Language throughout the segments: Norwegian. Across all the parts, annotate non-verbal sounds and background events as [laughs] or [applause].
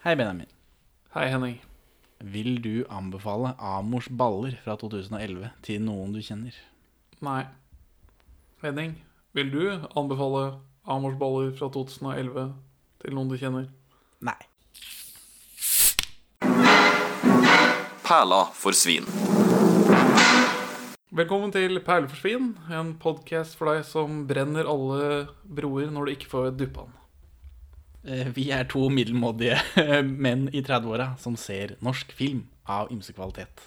Hei, Benjamin. Hei, Henning. Vil du anbefale Amors baller fra 2011 til noen du kjenner? Nei. Henning, vil du anbefale Amors baller fra 2011 til noen du kjenner? Nei. Perla for svin. Velkommen til Perle for svin, en podkast for deg som brenner alle broer når du ikke får duppa den. Eh, Vi er to middelmådige [laughs] menn i 30-åra som ser norsk film av ymse kvalitet.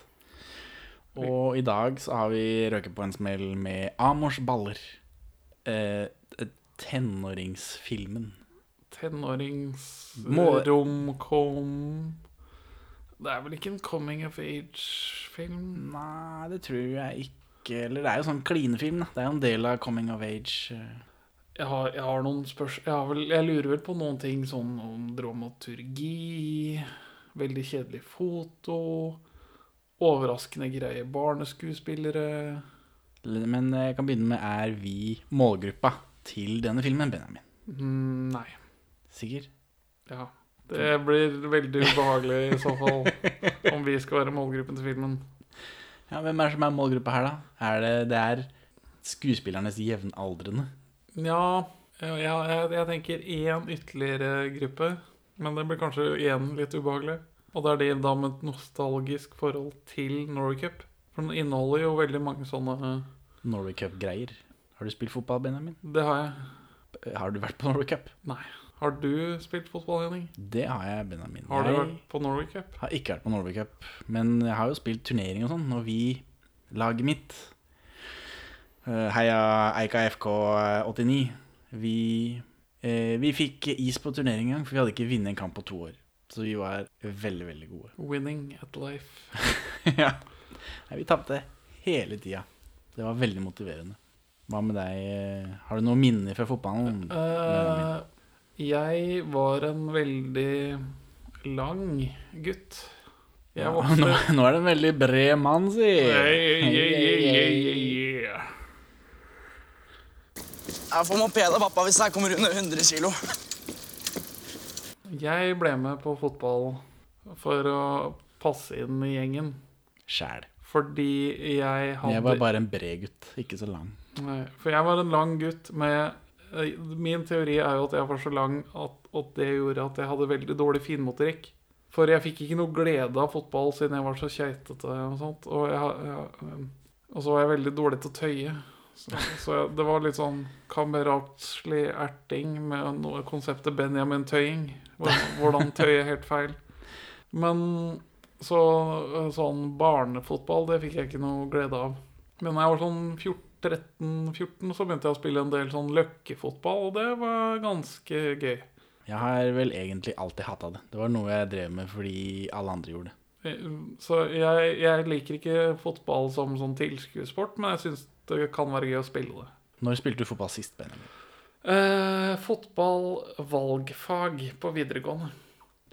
Og i dag så har vi røket på en smell med Amors baller. Eh, tenåringsfilmen. Tenårings romcom Det er vel ikke en coming of age-film? Nei, det tror jeg ikke. Eller det er jo sånn klinefilm, da. Det er jo en del av coming of age. Eh. Jeg har, jeg har noen spørsmål jeg, jeg lurer vel på noen ting sånn om dramaturgi Veldig kjedelig foto Overraskende greie barneskuespillere Men jeg kan begynne med Er vi målgruppa til denne filmen, Benjamin? mm, Nei, Sikker? ja Det blir veldig [laughs] ubehagelig i så fall Om vi skal være målgruppen til filmen Ja, Hvem er det som er målgruppa her, da? Er det, det er skuespillernes jevnaldrende? Ja, ja, ja jeg, jeg tenker én ytterligere gruppe Men det blir kanskje igjen litt ubehagelig Og det er de da med et nostalgisk forhold til Norway Cup For den inneholder jo veldig mange sånne Norway Cup-greier. Har du spilt fotball, Benjamin? Det har jeg Har du vært på Norway Cup? Nei. Har du spilt fotball, Henning? Det har jeg, Benjamin. Har du jeg vært på Norway Cup? har ikke vært på Norway Cup, men jeg har jo spilt turnering og sånn. Og vi, laget mitt, Heia Eika FK 89, vi, eh, vi fikk is på turnering en gang, for vi hadde ikke vunnet en kamp på to år. Så vi var veldig, veldig gode. [laughs] Winning at life. ja. Nei, vi tapte hele tida. Det var veldig motiverende. Hva med deg? eh, Har du noen minner fra fotballen? Uh, jeg var en veldig lang gutt. Ja, nå, nå er det en veldig bred mann, si. Hey, hey, yeah, yeah, yeah, yeah. Jeg får moped av pappa hvis jeg kommer under 100 kilo. Jeg ble med på fotball for å passe inn i gjengen. Sjæl. Fordi jeg hadde Jeg var bare en bred gutt, ikke så lang. Nei, for jeg var en lang gutt med eh, Min teori er jo at jeg var så lang at, at det gjorde at jeg hadde veldig dårlig finmotorikk. For jeg fikk ikke noe glede av fotball siden jeg var så keitete og sånt. Og, jeg, jeg, og så var jeg veldig dårlig til å tøye. Så, så det var litt sånn kameratslig erting med noe konseptet Benjamin Tøying. Hvordan, tøye helt feil. Men så sånn barnefotball, det fikk jeg ikke noe glede av. Men da jeg var sånn 13-14, så begynte jeg å spille en del sånn løkkefotball, og det var ganske gøy. Jeg har vel egentlig alltid hata det. Det var noe jeg drev med fordi alle andre gjorde det. Eh, Så jeg, jeg liker ikke fotball som sånn tilskuersport, men jeg syns det kan være gøy å spille det. Når spilte du fotball sist, Benjamin? Eh, fotball valgfag på videregående.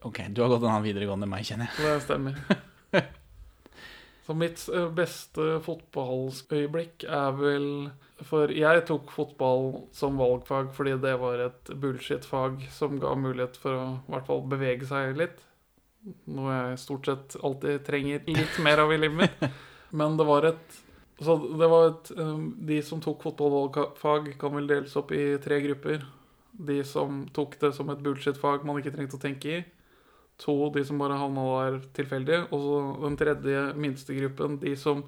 Ok, du har gått en annen videregående enn meg, kjenner jeg. Det stemmer. [laughs] Så mitt eh, beste fotballøyeblikk er vel For jeg tok fotball som valgfag fordi det var et bullshit-fag som ga mulighet for å i hvert fall bevege seg litt. Noe jeg stort sett alltid trenger litt mer av i livet mitt. [laughs] Men det var et Så det var et eh, De som tok fotballvalgfag, kan vel deles opp i tre grupper. De som tok det som et bullshit-fag man ikke trengte å tenke i. To de som bare havna der tilfeldig. Og så den tredje minste gruppen, de som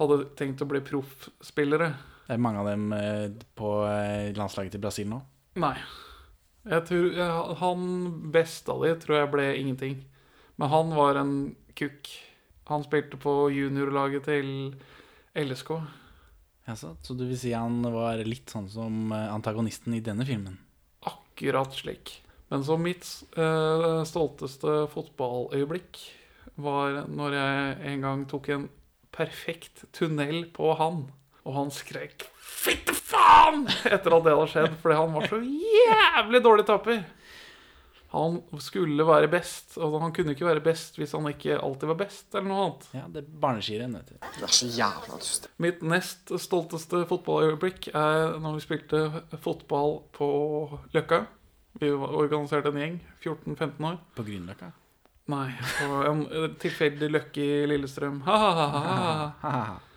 hadde tenkt å bli proffspillere. Er mange av dem eh, på eh, landslaget til Brasil nå. Nei. Jeg tror, han beste av de tror jeg ble ingenting. Men han var en kukk. Han spilte på juniorlaget til LSK. Jaså, så du vil si han var litt sånn som eh, antagonisten i denne filmen? Akkurat slik. Men så mitt eh, stolteste fotballøyeblikk var når jeg en gang tok en perfekt tunnel på han. Og han skrek 'fitte faen!' etter at det hadde skjedd, fordi han var så jævlig dårlig taper. Han skulle være best, og han kunne ikke være best hvis han ikke alltid var best, eller noe annet. Ja, det er barneskirenn, vet du. Det er så jævla dust. Mitt nest stolteste fotballøyeblikk er når vi spilte fotball på Løkka. Vi organiserte en gjeng. 14-15 år. På Grünerløkka. Nei, på en tilfeldig løkke i Lillestrøm. Ha-ha-ha. Haha. [laughs]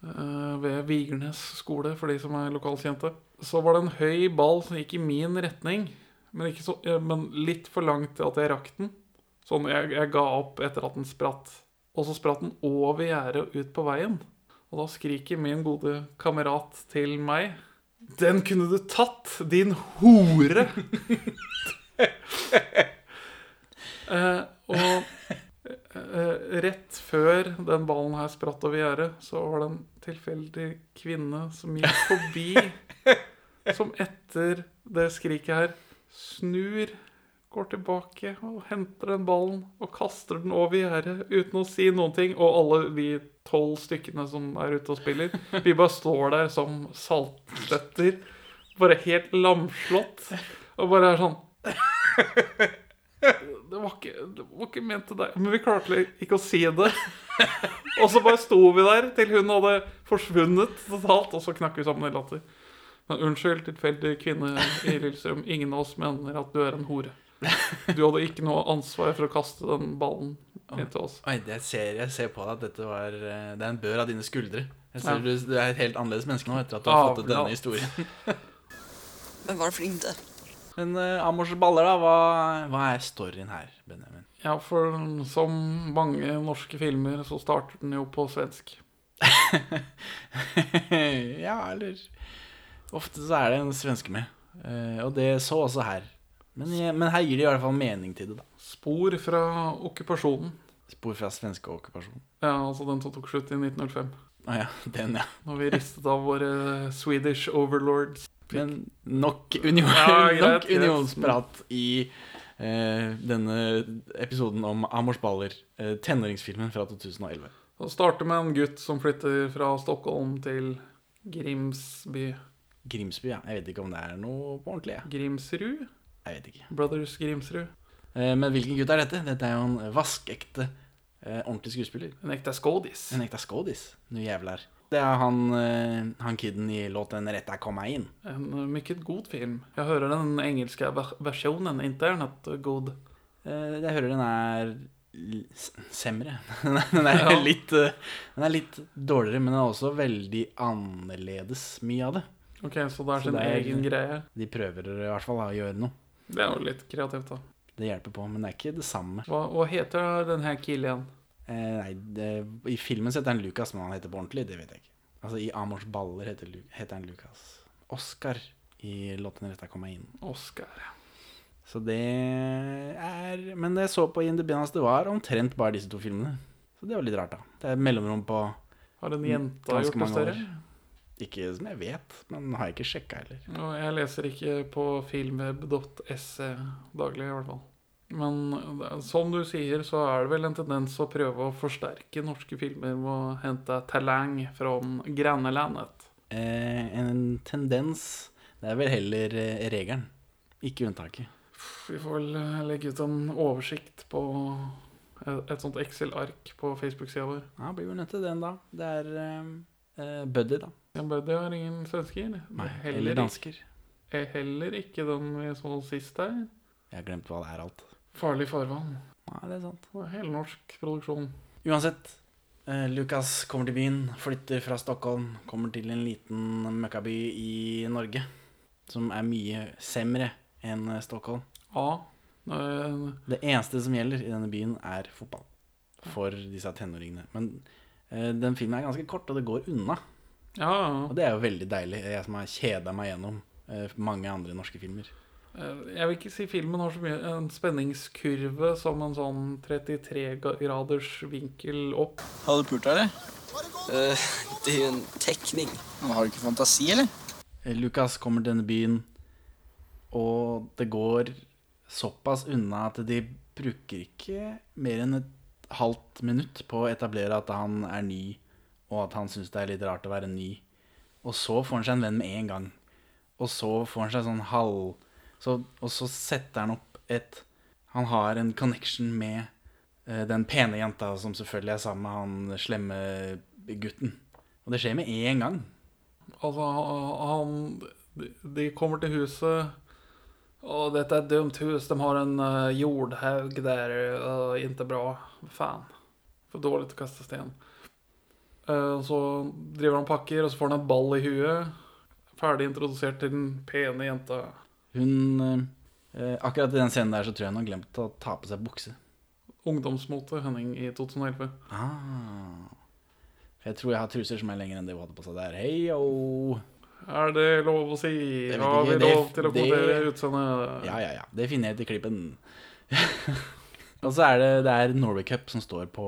Eh, ved Vigernes skole, for de som er lokalkjente. Så var det en høy ball som gikk i min retning, men, så, eh, men litt for langt til at jeg rakk den. Sånn, jeg, jeg ga opp etter at den spratt. Og så spratt den over gjerdet og ut på veien. Og da skriker min gode kamerat til meg Den kunne du tatt, din hore! [laughs] eh, og Eh, rett før den ballen her spratt over gjerdet, så var det en tilfeldig kvinne som gikk forbi, som etter det skriket her snur, går tilbake og henter den ballen og kaster den over gjerdet uten å si noen ting. Og alle vi tolv stykkene som er ute og spiller, vi bare står der som saltstøtter, bare helt lamslått, og bare er sånn det var, ikke, det var ikke ment til deg. Men vi klarte ikke å si det. Og så bare sto vi der til hun hadde forsvunnet totalt, og så knakk vi sammen i latter. Men unnskyld, tilfeldig kvinne i Lillestrøm. Ingen av oss mener at du er en hore. Du hadde ikke noe ansvar for å kaste den ballen inn til oss. Oi, jeg, ser, jeg ser på deg at dette var eh, Det er en bør av dine skuldre. Jeg ser Ja. du, du er et helt annerledes menneske nå etter at du har fått denne historien. [laughs] Men var flink til? Men uh, Amors baller, da. Hva, hva er storyen her, Benjamin? Ja, for som mange norske filmer, så starter den jo på svensk. [laughs] ja, eller Ofte så er det en svenske med. Eh, og det så også her. Men, men her gir de i hvert fall mening til det, da. Spor fra okkupasjonen. Spor fra svenske okkupasjonen. Ja, altså den som tok slutt i 1905. Ah, ja, [laughs] den, ja. Når vi ristet av våre Swedish overlords. Men nok, union, Ja, [laughs] nok unionsprat i eh, denne episoden om Amors baller. eh, tenåringsfilmen fra 2011. Det starter med en gutt som flytter fra Stockholm til Grimsby. Grimsby, ja. Jeg vet ikke om det er noe på ordentlig. Ja. Grimsrud? Jeg vet ikke. Brothers Grimsrud. Eh, men hvilken gutt er dette? Dette er jo en vaskeekte, eh, ordentlig skuespiller. En ekte skådis. En ekte skådis. Nu jævlar. Det er han, eh, han kiden i låten kom komma inn'. En meget god film. Jeg hører den engelske versjonen ikke er noe god. Eh, jeg hører den er semre. [laughs] den, er Ja. litt, eh, den er litt dårligere, men den er også veldig annerledes, mye av det. Ok, Så det er sin det er- egen greie. De prøver i hvert fall å gjøre noe. Det er jo litt kreativt, da. Det hjelper på, men det er ikke det samme. Hva, hva heter den her killen? Eh, nei, det, I filmen heter han Lucas, men han heter på ordentlig, det vet jeg ikke. Altså I Amors baller heter, heter han Lucas. Oscar i låten Retta kom meg inn. Oscar. ja. Så det er Men det jeg så på IMDb hans, det var omtrent bare disse to filmene. Så det var litt rart, da. Det er mellomrom på Har en jente gjort det større? år. Ikke som jeg vet, men har jeg ikke sjekka heller. Og jeg leser ikke på filmweb.se daglig, i hvert fall. Men som du sier, så er det vel en tendens å prøve å forsterke norske filmer med å hente talang fra grannelandet. Eh, en tendens Det er vel heller eh, regelen, ikke unntaket. Vi får vel eh, legge ut en oversikt på et, et sånt Excel-ark på Facebook-sida vår. Ja, blir vel nødt til den, da. Det er eh, eh, Buddy, da. Jan det har ingen svensker. Nei, Heller eller dansker. er Heller ikke den vi så sist her. Jeg har glemt hva det er alt. Farlig farvann. Nei, det er sant. Var Helnorsk produksjon. Uansett. Eh, Lukas kommer til byen, flytter fra Stockholm, kommer til en liten møkkaby i Norge. Som er mye semre enn Stockholm. Ja. eh, Det eneste som gjelder i denne byen, er fotball. For disse tenåringene. Men eh, den filmen er ganske kort, og det går unna. Ja, Og det er jo veldig deilig. Jeg som har kjeda meg gjennom eh, mange andre norske filmer. Eh, Jeg vil ikke si filmen har så mye en spenningskurve som en sånn 33 graders vinkel opp. Har du pult, eller? Eh, det er jo en tekning. Men Har du ikke fantasi, eller? Lukas Lucas kommer til denne byen, og det går såpass unna at de bruker ikke mer enn et halvt minutt på å etablere at han er ny, og at han syns det er litt rart å være ny. Og så får han seg en venn med en gang. Og så får han seg sånn halv så, Og så setter han opp et Han har en connection med eh, den pene jenta som selvfølgelig er sammen med han slemme gutten. Og det skjer med en gang. Altså, han De kommer til huset Og dette er et dumt hus. De har en uh, jordhaug der. Uh, ikke bra. Faen. For dårlig til å sten. Uh, så driver han pakker, og så får han et ball i huet. Ferdig introdusert til den pene jenta. Hun eh, Akkurat i den scenen der så tror jeg hun har glemt å ta på seg bukse. Ungdomsmote Henning i 2011. Ah. Jeg tror jeg har truser som er lenger enn det hun hadde på seg der. Hei, yo. Er det lov å si? Har vi lov til å kommentere utseendet? Ja, ja, ja. Det finner jeg til klippen. [laughs] og så er det, det er Norway Cup som står på,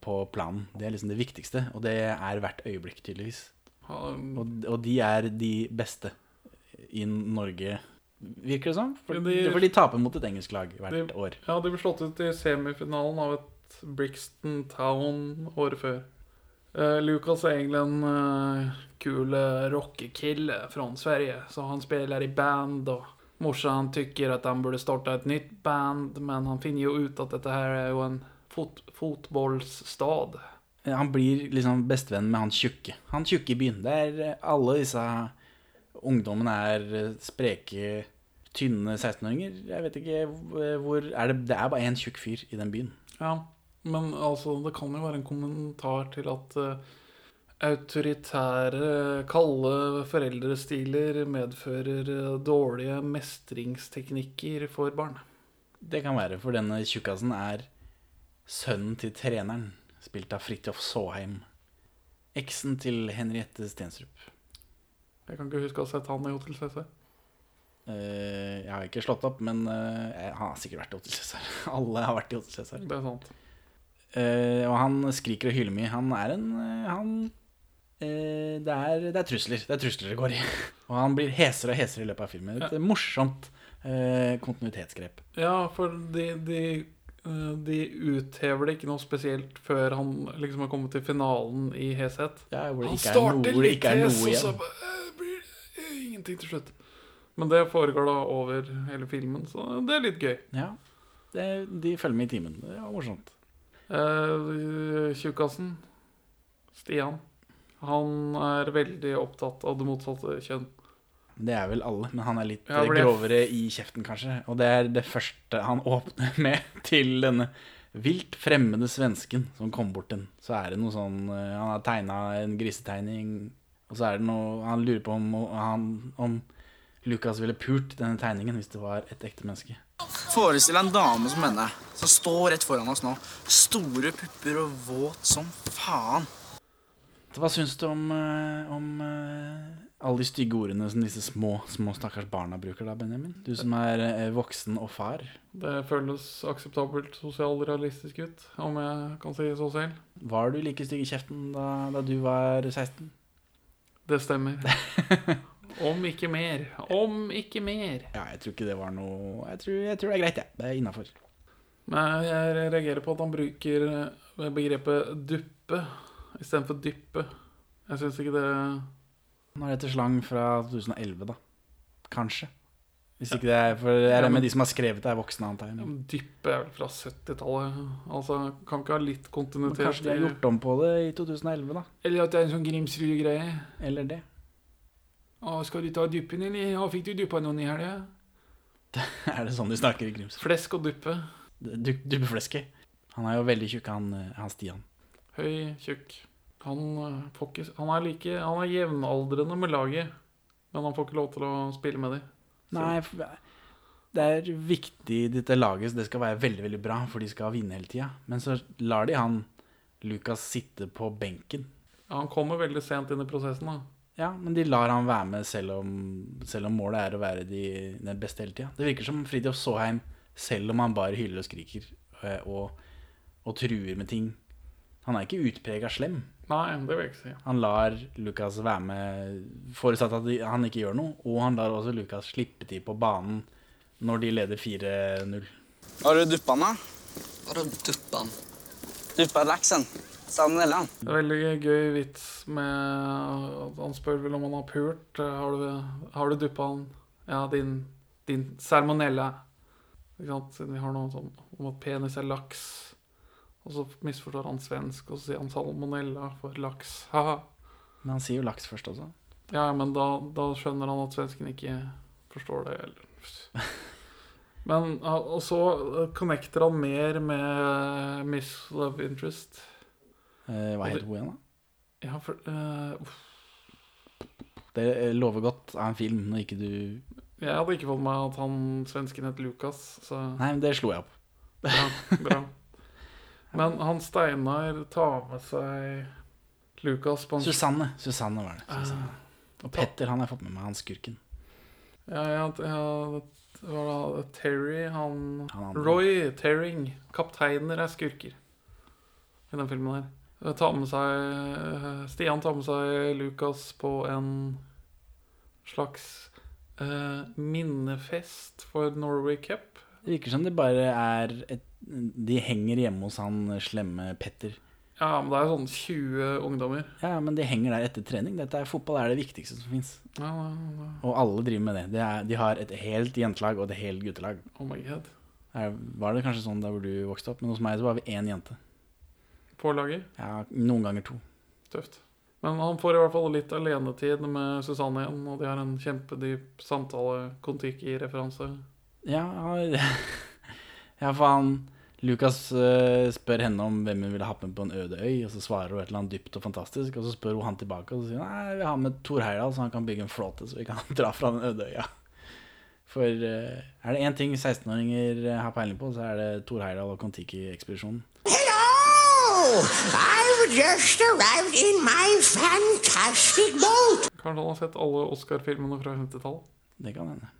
på planen. Det er liksom det viktigste, og det er hvert øyeblikk, tydeligvis. Og, og de er de beste i Norge, virker det som. For, de- for de taper mot et engelsk lag hvert De- år. Ja, de ble slått ut i semifinalen av et Brixton Town året før. Uh, Lucas er egentlig en uh, kul rockekille fra Sverige, så han spiller i band. og Morsan tycker at han burde starta et nytt band, men han finner jo ut at dette her er jo en fot fotbollsstad. Han blir liksom bestevenn med han tjukke. Han tjukke i byen. Der eh, alle disse ungdommene er eh, spreke, tynne 16-åringer. Jeg vet ikke hvor- er det, det er bare én tjukk fyr i den byen. Ja, men altså, det kan jo være en kommentar til at eh, autoritære, kalde foreldrestiler medfører dårlige mestringsteknikker for barn. Det kan være, for denne tjukkasen er sønnen til treneren, spilt av Fridtjof Saaheim. Eksen til Henriette Stensrup. Jeg kan ikke huske å ha sett han i Hotell Cæsar. Eh, jeg har ikke slått opp, men eh, han har sikkert vært i Hotell Cæsar. [laughs] Alle har vært i Hotell Cæsar. Det er sant. Eh, og han skriker og hyler mye. Han er en Han eh, det, er, det er trusler. Det er trusler det går i. [laughs] og han blir hesere og hesere i løpet av filmen. Et morsomt eh, kontinuitetsgrep. Ja, for de, de, eh, de uthever det ikke noe spesielt før han liksom har kommet til finalen i heshet. Ja, hvor det Han ikke er noe, litt er hes, og så eh, blir det ingenting til slutt. Men det foregår da over hele filmen, så det er litt gøy. Ja, det, de følger med i timen. Det er morsomt. Eh, Tjukkasen, Stian, han er veldig opptatt av det motsatte kjønn. Det er vel alle, men han er litt Ja, ble... grovere i kjeften, kanskje. Og det er det første han åpner [laughs] med til denne vilt fremmede svensken som kom bort til. Så er det noe sånn eh, Han har tegna en grisetegning, og så er det noe Han lurer på om, han, om Lucas ville pult denne tegningen hvis det var et ekte menneske. Forestill deg en dame som henne, som står rett foran oss nå. Store pupper og våt som faen. Hva syns du om, eh, om eh, alle de stygge ordene som disse små, små stakkars barna bruker da, Benjamin? Du som er eh, voksen og far. Det føles akseptabelt sosialrealistisk ut, om jeg kan si så selv. Var du like stygg i kjeften da, da du var 16? Det stemmer. [laughs] Om ikke mer. Om ikke mer. Ja, jeg tror ikke det var noe Jeg tror, jeg tror det er greit, jeg. Det er innafor. Men jeg reagerer på at han bruker begrepet duppe istedenfor dyppe. Jeg syns ikke det Nå er dette slang fra 2011, da. Kanskje. Hvis ikke det er For jeg regner med de som har skrevet det, er voksne, antar jeg. Men men Dyppe er vel fra 70-tallet. Altså, kan ikke ha litt kontinuitet kanskje de har gjort om på det i 2011, da. Eller at det er en sånn Grimsrud-greie. Eller det. Å, skal du ta duppen, eller? Å, fikk du dyppa noen i helga? [laughs] Er det sånn de snakker i Grimsrud? Flesk og duppe. Du- Duppeflesket. Han er jo veldig tjukk, han, eh, han Stian. Høy, tjukk. Han, eh, får ikke, han er like Han er jevnaldrende med laget, men han får ikke lov til å spille med dem. Nei, det er viktig dette laget, så det skal være veldig veldig bra, for de skal vinne hele tida. Men så lar de han Lucas sitte på benken. Ja, han kommer veldig sent inn i prosessen. da Ja, men de lar han være med selv om, selv om målet er å være de, den beste hele tida. Det virker som Fridtjof Saaheim, selv om han bare hyler og skriker eh, og, og truer med ting Han er ikke utprega slem. Nei, det vil jeg ikke si. Han lar Lucas være med, forutsatt at han ikke gjør noe. Og han lar også Lucas slippe til på banen når de leder 4-0. Har du duppa han, da? Har du Duppa laksen. Salmonellaen. Det er veldig gøy vits med at Han spør vel om han har pult. Har du, har du duppa han? Ja, din, din salmonella. Ikke sant? Siden vi har noe sånn om at penis er laks. Og så misforstår han svensk, og så sier han salmonella for laks. Haha. Men han sier jo laks først også. Ja, men da, da skjønner han at svensken ikke forstår det, eller [laughs] Men Og så eh, connecter han mer med Miss Love Interest. Eh, hva heter hun igjen, da? Ja, for uh. Det lover godt av en film når ikke du Jeg hadde ikke fått med at han svensken het Lukas, så Nei, men det slo jeg opp. bra. bra. [laughs] Men han Steinar tar med seg Lukas på en Susanne. Susanne var det. Susanne. Ah, Og Petter han har fått med meg, han skurken. Ja, ja, ja var det? Terry, han Han. Roy Terring. Kapteiner er skurker i den filmen her. Ta med seg Stian tar med seg Lukas på en slags eh, minnefest for Norway Cup. Det virker som det bare er et De henger hjemme hos han slemme Petter. Ja, men det er sånn 20 ungdommer. Ja, men de henger der etter trening. Dette er Fotball er det viktigste som fins. Ja, ja, ja. Og alle driver med det. De, er, de har et helt jentelag og et helt guttelag. Oh my god. Er, var det kanskje sånn der hvor du vokste opp? Men hos meg så var vi én jente. På laget. Ja, Noen ganger to. Tøft. Men han får i hvert fall litt alenetid med Susanne igjen, og de har en kjempedyp samtale. Kon-Tiki-referanse. Ja, [laughs] ja faen. han Lukas eh, spør henne om hvem hun ville ha med på en øde øy, og så svarer hun et eller annet dypt og fantastisk, og så spør hun han tilbake, og så sier hun nei, vi har med Thor Heyerdahl, så han kan bygge en flåte, så vi kan [laughs] dra fra den øde øya. For eh, er det én ting 16-åringer eh, har peiling på, så er det Thor Heyerdahl og Kon-Tiki-ekspedisjonen. Hello! I've just arrived in my fantastic boat. Kanskje han har sett alle Oscar-filmene fra 50-tallet? Det kan hende.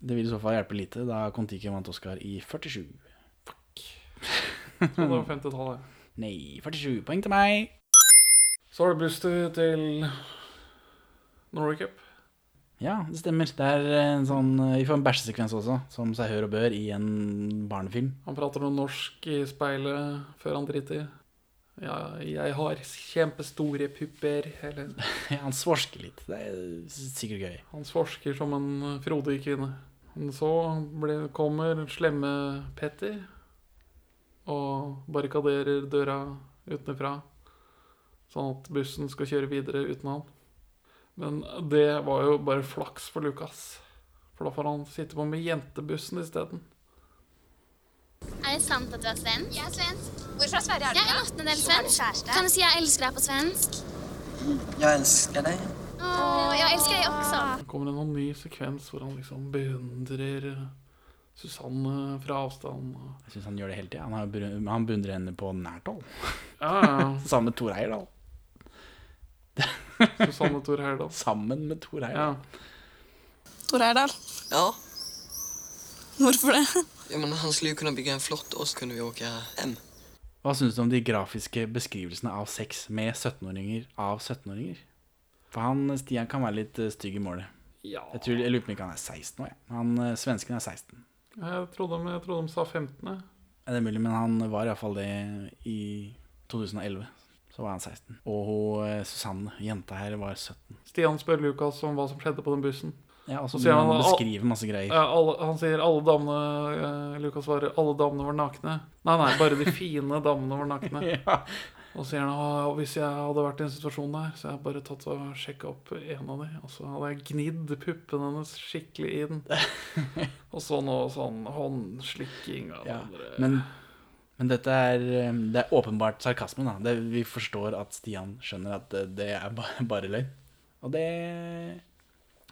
Det vil i så fall hjelpe lite, da Kon-Tiki vant Oscar i 47. Så det var 50-tallet. Nei, 47 poeng til meg. Så har det busstur til Norway Cup. Ja, det stemmer. Det er en sånn, vi får en bæsjesekvens også, som seg hør og bør i en barnefilm. Han prater noe norsk i speilet før han driter. Ja, jeg har kjempestore pupper. Eller [laughs] han svorsker litt. Det er sikkert gøy. han svorsker som en frodig kvinne. Men så ble, kommer slemme Petter og barrikaderer døra utenfra, sånn at bussen skal kjøre videre uten han. Men det var jo bare flaks for Lukas, for da får han sitte på med jentebussen isteden. Er det sant at du er svensk? Jeg er svensk. Hvor fra Sverige er du? Jeg er en åttendedel svensk. Kan du si 'jeg elsker deg' på svensk? Jeg elsker deg. Åh, jeg elsker deg også. Det kommer en sånn ny sekvens hvor han liksom beundrer Susanne fra avstand. Jeg syns han gjør det hele tida. Han, han beundrer henne på nært hold. Ja, ja. [laughs] Sammen med Thor Heyerdahl. Susanne Thor Heyerdahl. Sammen med Thor Heyerdahl. Ja. Tor Heyerdahl. Ja. [laughs] Hvorfor det? ja, men han skulle jo kunne bygge en flott, og så kunne vi åke hem. Hva syns du om de grafiske beskrivelsene av sex med 17-åringer av 17-åringer? For han Stian kan være litt eh, stygg i målet. ja. Jeg, tror, jeg lurer på om ikke han er 16 nå. jeg. Han eh, svensken er 16. Jeg trodde, de- jeg trodde de sa 15. jeg. Ja, Det er mulig, men han var iallfall det i 2011. Så var han 16. Og hun, eh, Susanne, jenta her, var 17. Stian spør Lukas om hva som skjedde på den bussen. Ja, Og så han beskriver masse greier. Ja, alle, han sier alle damene eh, Lukas svarer alle damene var nakne. Nei, nei, bare de fine damene var nakne. [laughs] Ja. Og så sier han at hvis jeg hadde vært i en situasjon der, så hadde jeg bare tatt og sjekka opp en av de, og så hadde jeg gnidd puppene hennes skikkelig inn. [laughs] Og så noe sånn håndslikking av Ja, andre. Men, men dette er, eh, det er åpenbart sarkasme. da det, Vi forstår at Stian skjønner at det, det er bare, bare løgn. Og det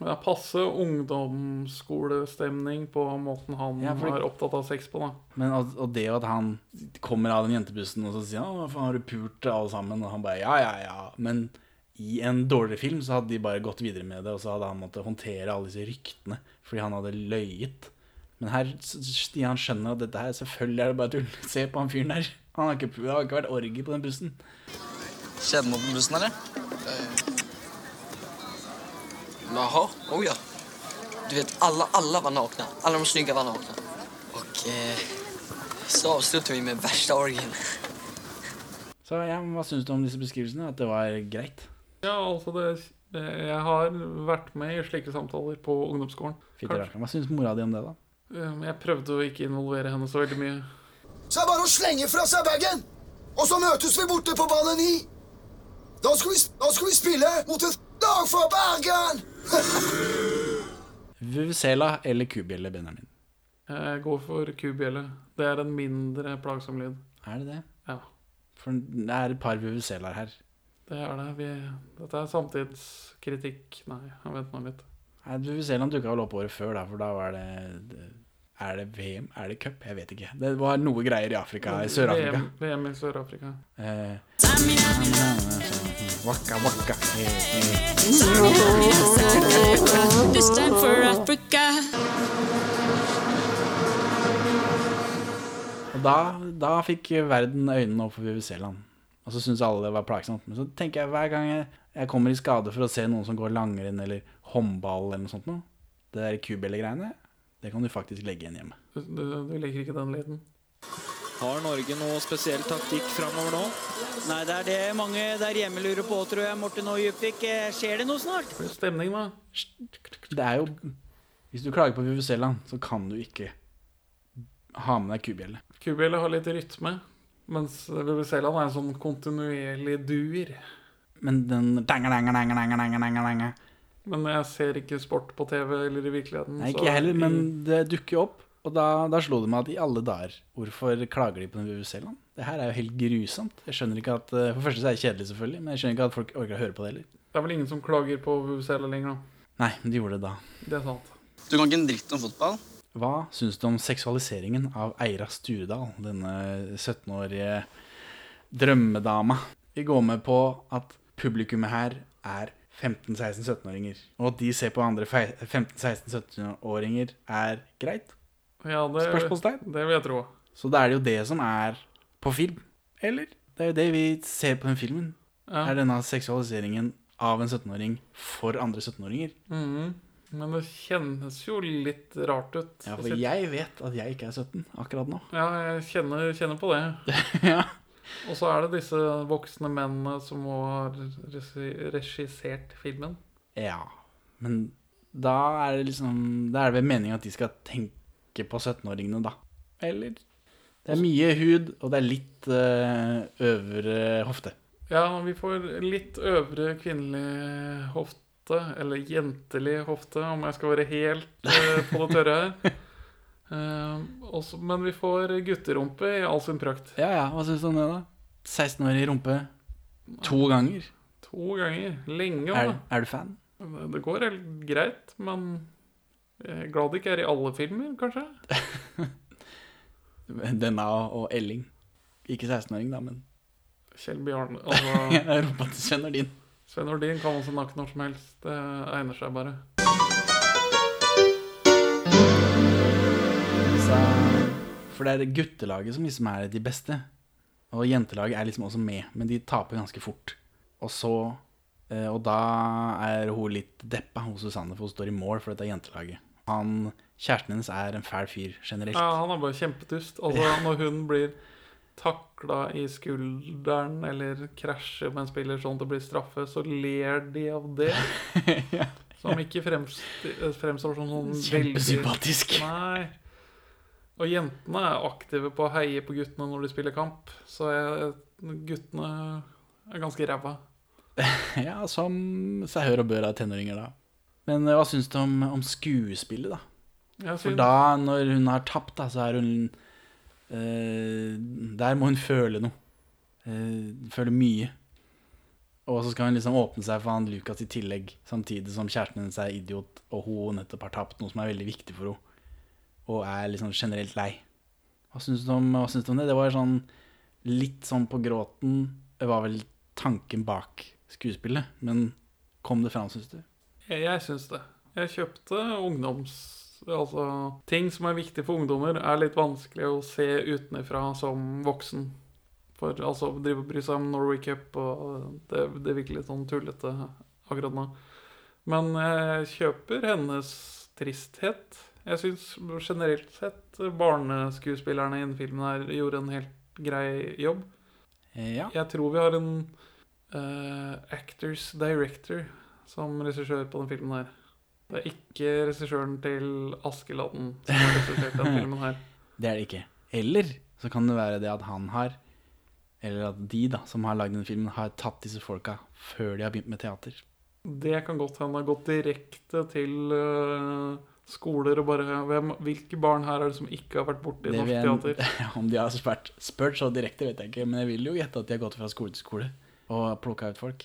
Er passe ungdomsskolestemning på måten han Ja, for er opptatt av sex på, da. Men og, og det at han kommer av den jentebussen og så sier han, «Å, har du pult alle sammen? Og han bare ja, ja, ja. Men i en dårligere film så hadde de bare gått videre med det, og så hadde han måttet håndtere alle disse ryktene fordi han hadde løyet. Men her Stian skjønner at dette her selvfølgelig er det bare tull. Se på han fyren der. Han har ikke, det har ikke vært orgie på den bussen. Skjedde noe på bussen, eller? Jaha, oh ja. Du vet, alla, alla var nakna. Alla de snygga var nakna. Och eh, så avslutter vi med värsta orgien. Så ja, Hva syns du om disse beskrivelsene? At det var greit? Ja, altså det, Jeg har vært med i slike samtaler på ungdomsskolen. Kanskje. Hva syns mora di om det, da? Um, Jeg prøvde å ikke involvere henne så veldig mye. Så er det bare å slenge fra seg bagen, og så møtes vi borte på bane 9. Da skal vi, da skal vi spille mot et lag fra Bergen! Vuvuzela eller kubjelle, Benjamin? Jeg går for kubjelle. Det er en mindre plagsom lyd. Er det det? Ja. For det er et par vuvuzelaer her. Det er det. Vi, dette er samtidskritikk. Nei, jeg vent nå litt. Vuvuzelaen dukka vel opp året før, da, for da var det det- Er det VM? Er det cup? Jeg vet ikke. Det var noe greier i Afrika, i Sør-Afrika. VM, VM i Sør-Afrika. Eh, Waka, waka. Og da, da fikk verden øynene opp for Vuvuzelaen. Og så syntes alle det var plagsomt. Men så tenker jeg hver gang jeg, jeg kommer i skade for å se noen som går langrenn eller håndball eller noe sånt noe, det der kubjellegreiene, det kan du faktisk legge igjen hjemme. Du, du, du liker ikke den lyden? Har Norge noe spesiell taktikk framover nå? Nei, det er det mange der hjemme lurer på, tror jeg. Morten og Djupvik, eh, skjer det noe snart? Det stemning, da. Det er jo Hvis du klager på Vuvuzelaen, så kan du ikke ha med deg kubjelle. Kubjelle har litt rytme, mens Vuvuzelaen er en sånn kontinuerlig duer. Men den Men jeg ser ikke sport på TV eller i virkeligheten. Nei, ikke jeg heller, men det dukker opp. Og da, da slo det meg at i alle dager, hvorfor klager de på den Vuvuzelaen? Det her er jo helt grusomt. Jeg skjønner ikke at eh, For det første så er det kjedelig, selvfølgelig, men jeg skjønner ikke at folk orker å høre på det heller. Det er vel ingen som klager på Vuvuzela lenger da? Nei, men de gjorde det da. Det er sant. Du kan ikke en dritt om fotball. Hva syns du om seksualiseringen av Eira Sturedal, denne 17-årige drømmedama? Vi går med på at publikummet her er 15-16-17-åringer, og at de ser på andre 15-16-17-åringer er greit? Ja, det, Spørsmålstegn? det vil jeg tro. Så da er det jo det som er på film, eller? Det er jo det vi ser på den filmen. Ja. Er denne seksualiseringen av en 17-åring for andre 17-åringer. Mhm. Men det kjennes jo litt rart ut. Ja, for jeg vet at jeg ikke er 17 akkurat nå. Ja, jeg kjenner, kjenner på det. [laughs] ja. Og så er det disse voksne mennene som har ha regissert filmen. Ja, men da er det liksom Da er det vel meningen at de skal tenke på 17-åringene, da. Eller? Det er mye hud, og det er litt uh, øvre hofte. Ja, vi får litt øvre kvinnelig hofte, eller jentelig hofte, om jeg skal være helt uh, på det tørre her. [laughs] Eh, også, men vi får gutterumpe i all sin prakt. Ja ja, hva syns du om det, da? 16-årig rumpe to ganger. To ganger. Lenge, Er, er du fan? Det går helt greit, men jeg er glad det ikke er i alle filmer, kanskje. [laughs] Denne og Elling. Ikke 16-åring, da, men Kjell Bjarne [laughs] altså, Rumpa til Sven Nordin. Sven Nordin kan også nakke når som helst. Det egner seg bare. For det er guttelaget som liksom er de beste. Og jentelaget er liksom også med, men de taper ganske fort. Og så eh, Og da er hun litt deppa, hun Susanne, for hun står i mål for dette jentelaget. Han, Kjæresten hennes er en fæl fyr generelt. Ja, han er bare kjempedust. Altså, når hun blir takla i skulderen eller krasjer med en spiller sånn at det blir straffe, så ler de av det. [laughs] Som ikke frems, fremstår som sånn Kjempesympatisk. Nei. Og jentene er aktive på å heie på guttene når de spiller kamp. Så jeg, guttene er ganske ræva. [laughs] Ja, som seg hør og bør av tenåringer, da. Men eh, hva syns du om, om skuespillet, da? For da, når hun har tapt, da, så er hun eh, Der må hun føle noe. Eh, føle mye. Og så skal hun liksom åpne seg for han Lucas i tillegg, samtidig som kjæresten hennes er idiot, og hun nettopp har tapt noe som er veldig viktig for henne, og er liksom generelt lei. Hva syns du du om det? Det var sånn litt sånn på gråten. Det var vel tanken bak skuespillet, men kom det fram, syns du? Jeg, jeg syns det. Jeg kjøpte ungdoms... Altså, ting som er viktig for ungdommer, er litt vanskelig å se utenfra som voksen. For altså, drive og bry seg om Norway Cup, og det, det virker litt sånn tullete akkurat nå. Men jeg kjøper hennes tristhet. Jeg syns generelt sett barneskuespillerne i den filmen her gjorde en helt grei jobb. Ja. Jeg tror vi har en uh, actors director som regissør på den filmen her. Det er ikke regissøren til Askeladden som har regissert den filmen her. [laughs] Det er det ikke. Eller så kan det være det at han har, eller at de da, som har lagd denne filmen, har tatt disse folka før de har begynt med teater. Det kan godt hende har gått direkte til eh, skoler og bare hvem, Hvilke barn her er det som ikke har vært borti norsk teater? [laughs] Om de har spurt, spurt så direkte, vet jeg ikke. Men jeg vil jo gjette at de har gått fra skole til skole og plukka ut folk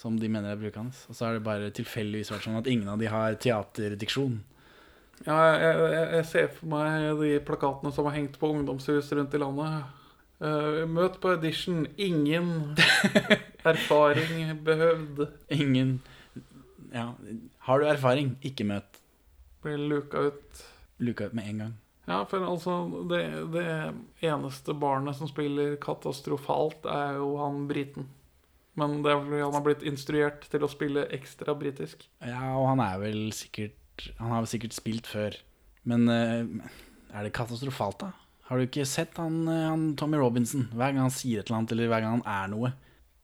som de mener er brukende. Og så har det bare tilfeldigvis vært sånn at ingen av de har teaterdiksjon. Ja, jeg, jeg, jeg ser for meg de plakatene som har hengt på ungdomshus rundt i landet. Uh, møt på audition. Ingen [laughs] erfaring behøvd. Ingen Ja, har du erfaring, ikke møt. Blir luka ut. Luka ut med en gang. Ja, for altså det, det eneste barnet som spiller katastrofalt, er jo han briten. Men det er fordi han har blitt instruert til å spille ekstra britisk. Ja, og han er vel sikkert Han har vel sikkert spilt før. Men eh, er det katastrofalt, da? Har du ikke sett han, eh, han Tommy Robinson? Hver gang han sier et eller annet, eller hver gang han er noe,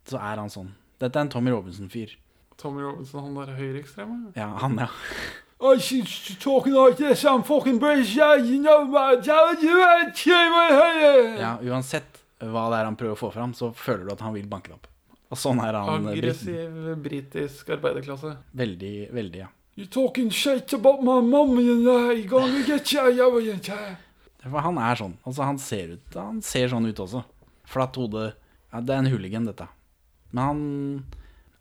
så er han sånn. Dette er en Tommy Robinson-fyr. Tommy Robinson, han der høyreekstreme? Ja, han, ja. Oh, she's talking like this. I'm fucking British. Yeah, you know it. ja. Uansett hva det er han prøver å få fram, så føler du at han vil banke det opp. Og sånn er han. eh. Aggressiv britisk arbeiderklasse. Veldig, veldig, ja. You're talking shit about my mom, you know, You're gonna [laughs] get you. you. For han er sånn. Altså, han ser ut Han ser sånn ut også. Flatt hode. Ja, det er en hooligan, dette. Men han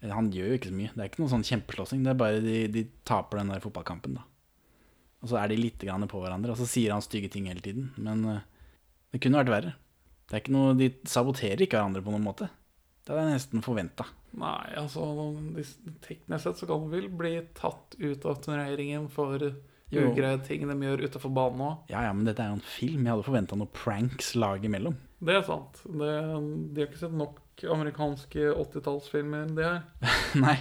Han gjør jo ikke så mye. Det er ikke noen sånn kjempeslåssing. Det er bare de, de taper den der fotballkampen, da. Og så er de litt grann på hverandre, og så sier han stygge ting hele tiden. Men eh, det kunne vært verre. Det er ikke noe, De saboterer ikke hverandre på noen måte. Det hadde jeg nesten forventa. Nei, altså Teknisk sett så kan man vel bli tatt ut av turneringen for. Ugreie ting de gjør utafor banen òg. Ja, ja, men dette er jo en film. Jeg hadde forventa noen pranks lag imellom. Det er sant. Det, de har ikke sett nok amerikanske 80-tallsfilmer, det her. [laughs] Nei.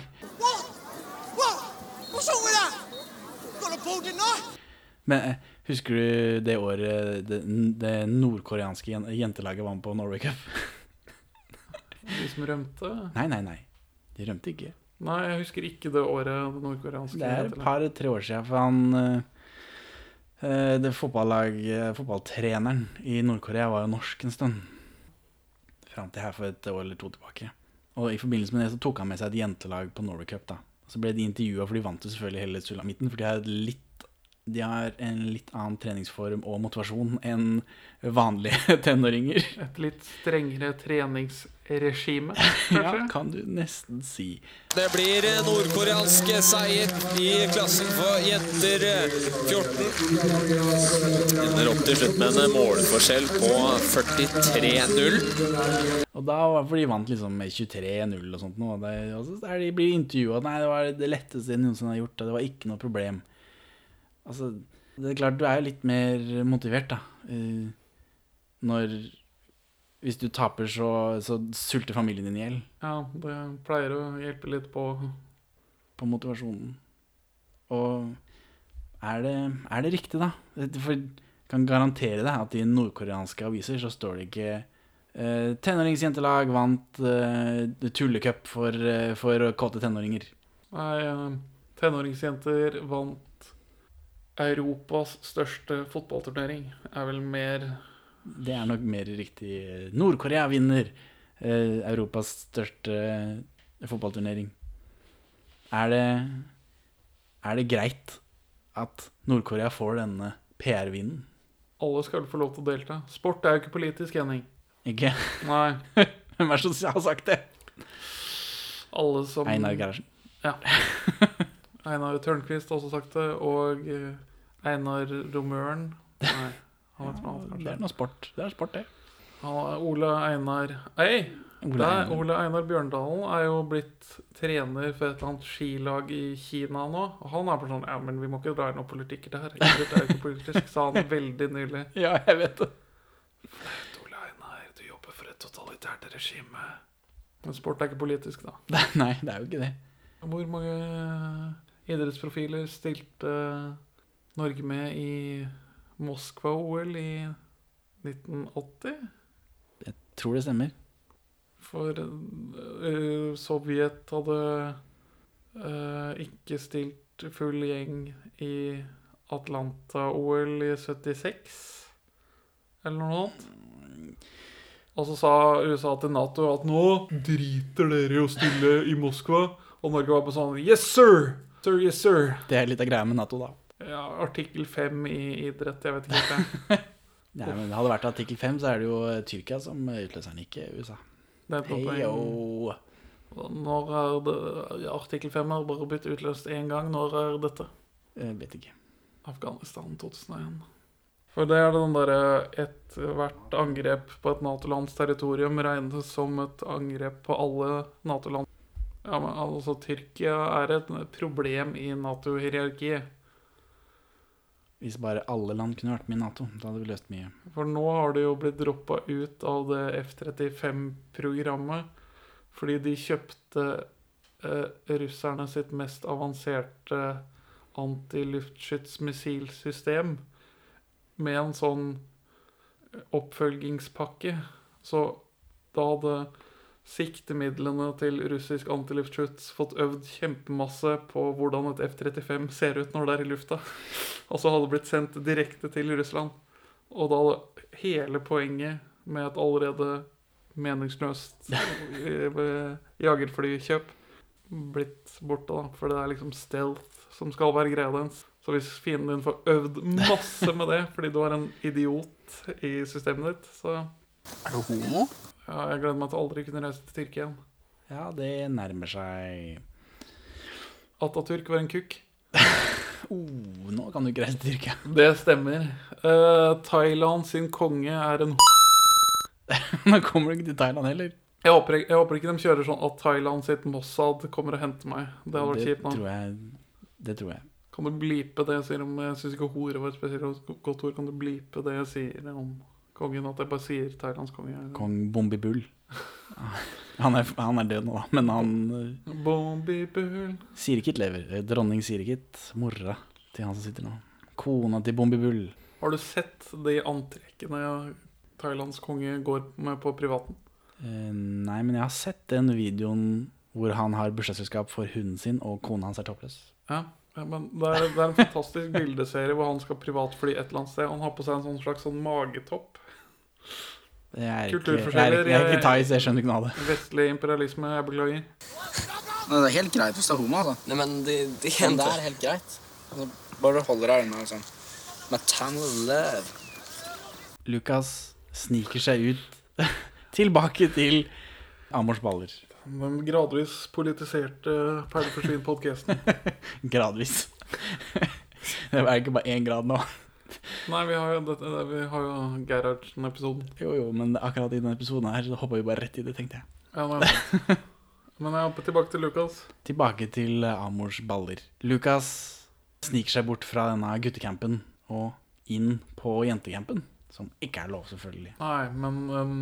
Men eh, husker du det året det, det nordkoreanske jentelaget var med på Norway Cup? De som rømte. Nei, nei, nei. De rømte ikke. Nei, jeg husker ikke det året det nordkoreanske Det er et par-tre år siden, for han eh, eh, Det eh, fotballtreneren i Nord-Korea var jo norsk en stund. Fram til her for et år eller to tilbake. Og i forbindelse med det så tok han med seg et jentelag på Norway Cup. da. Så ble de intervjua, for de vant jo selvfølgelig hele sulamitten. For de har, et litt, de har en litt annen treningsform og motivasjon enn vanlige [laughs] tenåringer. Et litt strengere treningsregime, [laughs] Ja, kan du nesten si. Det blir eh, nordkoreansk seier i klassen for jenter eh, 14. Ender opp til slutt med en målforskjell på 43-0. Og da var for de vant liksom med 23-0 og sånt. Og, det, og så er de blir intervjua Nei, det var det letteste de noensinne har gjort, og det var ikke noe problem. Altså, det er klart du er jo litt mer motivert, da. eh, Når Hvis du taper, så, så sulter familien din i hjel Ja, det pleier å hjelpe litt på på motivasjonen. Og er det, er det riktig, da? For jeg kan garantere deg at i nordkoreanske aviser så står det ikke eh, 'Tenåringsjentelag vant eh, tullecup for, eh, for kåte tenåringer'. Nei, eh, tenåringsjenter vant Europas største fotballturnering. Er vel mer Det er nok mer riktig. Nord-Korea vinner eh, Europas største eh, fotballturnering. Er det, er det greit at Nord-Korea får denne PR-vinden? Alle skal få lov til å delta. Sport er jo ikke politisk, Henning. Ikke? Nei. [laughs] Hvem er det som har sagt det? Alle som Einar Gerhardsen. Ja. [laughs] Einar Tørnquist har også sagt det, og eh, Einar Romøren Nei, han vet noe annet, Det er noe sport. Det er sport, det. Han Ole Einar Ei! Ole Ole Einar Bjørndalen er jo blitt trener for et eller annet skilag i Kina nå. Og han er bare sånn Ja, men vi må ikke dra inn noe politikk i det her. Idrett er jo ikke politisk, sa han veldig nylig. [laughs] Ja, jeg vet det. Ole Einar, du jobber for et totalitært regime. Men sport er ikke politisk, da. [laughs] Nei, det er jo ikke det. Hvor mange idrettsprofiler stilte Norge med i Moskva-OL i 1980? Jeg tror det stemmer. For uh, Sovjet hadde uh, ikke stilt full gjeng i Atlanta-OL i 76, eller noe annet. Og så sa USA til Nato at nå driter dere i å stille i Moskva. Og Norge var på sånn Yes, sir! Sir, yes, sir. Det er litt av greia med Nato, da. Ja, artikkel 5 i idrett, jeg vet ikke helt. jeg. [laughs] Nei, men Hadde det vært artikkel 5, så er det jo Tyrkia som utløser den, ikke USA. Det er poeng. Heyo. Når er det Artikkel 5 har bare blitt utløst én gang. Når er dette? Jeg vet ikke. Afghanistan 2001. For det er den derre ethvert angrep på et Nato-lands territorium regnes som et angrep på alle Nato-land. Ja, men altså, Tyrkia er et problem i Nato-hierarkiet. Hvis bare alle land kunne vært med i Nato, da hadde vi løst mye. For nå har det jo blitt droppa ut av det F-35-programmet fordi de kjøpte eh, russerne sitt mest avanserte antiluftskytsmissilsystem med en sånn oppfølgingspakke. Så da hadde siktemidlene til russisk antiluftskyts fått øvd kjempemasse på hvordan et F-35 ser ut når det er i lufta. [laughs] Og så hadde det blitt sendt direkte til Russland. Og da hadde hele poenget med et allerede meningsløst [laughs] eh, jagerflykjøp blitt borte, da. For det er liksom stealth som skal være greia dens. Så hvis fienden din får øvd masse med det fordi du er en idiot i systemet ditt, så Er du homo? Ja, Jeg gleder meg til aldri kunne reise til Tyrkia igjen. Ja, det nærmer seg Atatürk var en kukk. [laughs] oh, Nå kan du ikke reise til Tyrkia. Det stemmer. Uh, Thailand sin konge er en [laughs] Nå kommer du ikke til Thailand heller. jeg håper, jeg håper ikke de kjører sånn at Thailand sitt Mossad kommer og henter meg. Det hadde vært kjipt. tror jeg. Det tror jeg. Kan du blipe det jeg sier om Jeg syns ikke hore var et spesielt godt ord. Kan du blipe det jeg sier om kongen? At jeg bare sier Thailands konge? Kong Bombibull. [laughs] Han er, han er død nå, da, men han Bombibull. Sirikit lever. Eh, Dronning Sirikit, mora til han som sitter nå. Kona til Bombibull. Har du sett de antrekkene Thailands konge går med på privaten? Eh, nei, men jeg har sett den videoen hvor han har bursdagsselskap for hunden sin, og kona hans er toppløs. Ja, men det er, det er en fantastisk bildeserie hvor han skal privatfly et eller annet sted. Og Han har på seg en sånn slags sånn magetopp. Det er ikke, er ikke, jeg er ikke thai, jeg skjønner ikke noe av det. Vestlig imperialisme, jeg beklager. Det er helt greit hvis du er homo, altså. Nei, men det, det är Men det er helt greit. Altså, bare du holder deg unna sånn maternal love. Lukas sniker seg ut [laughs] tilbake til Amors baller. Den gradvis politiserte Perleforsvin-podkasten. [laughs] Gradvis. [laughs] Det er ikke bare én grad nå. Nei, vi har jo, dette, vi har jo Gerhardsen-episoden. Jo, jo, men akkurat i denne episoden her så hoppa vi bare rett i det, tenkte jeg. Ja, nei. Men jeg hopper tilbake til Lukas. [laughs] Tilbake til Amors baller. Lukas sniker seg bort fra denne guttecampen og inn på jentecampen. Som ikke er lov, selvfølgelig. Nei, men en,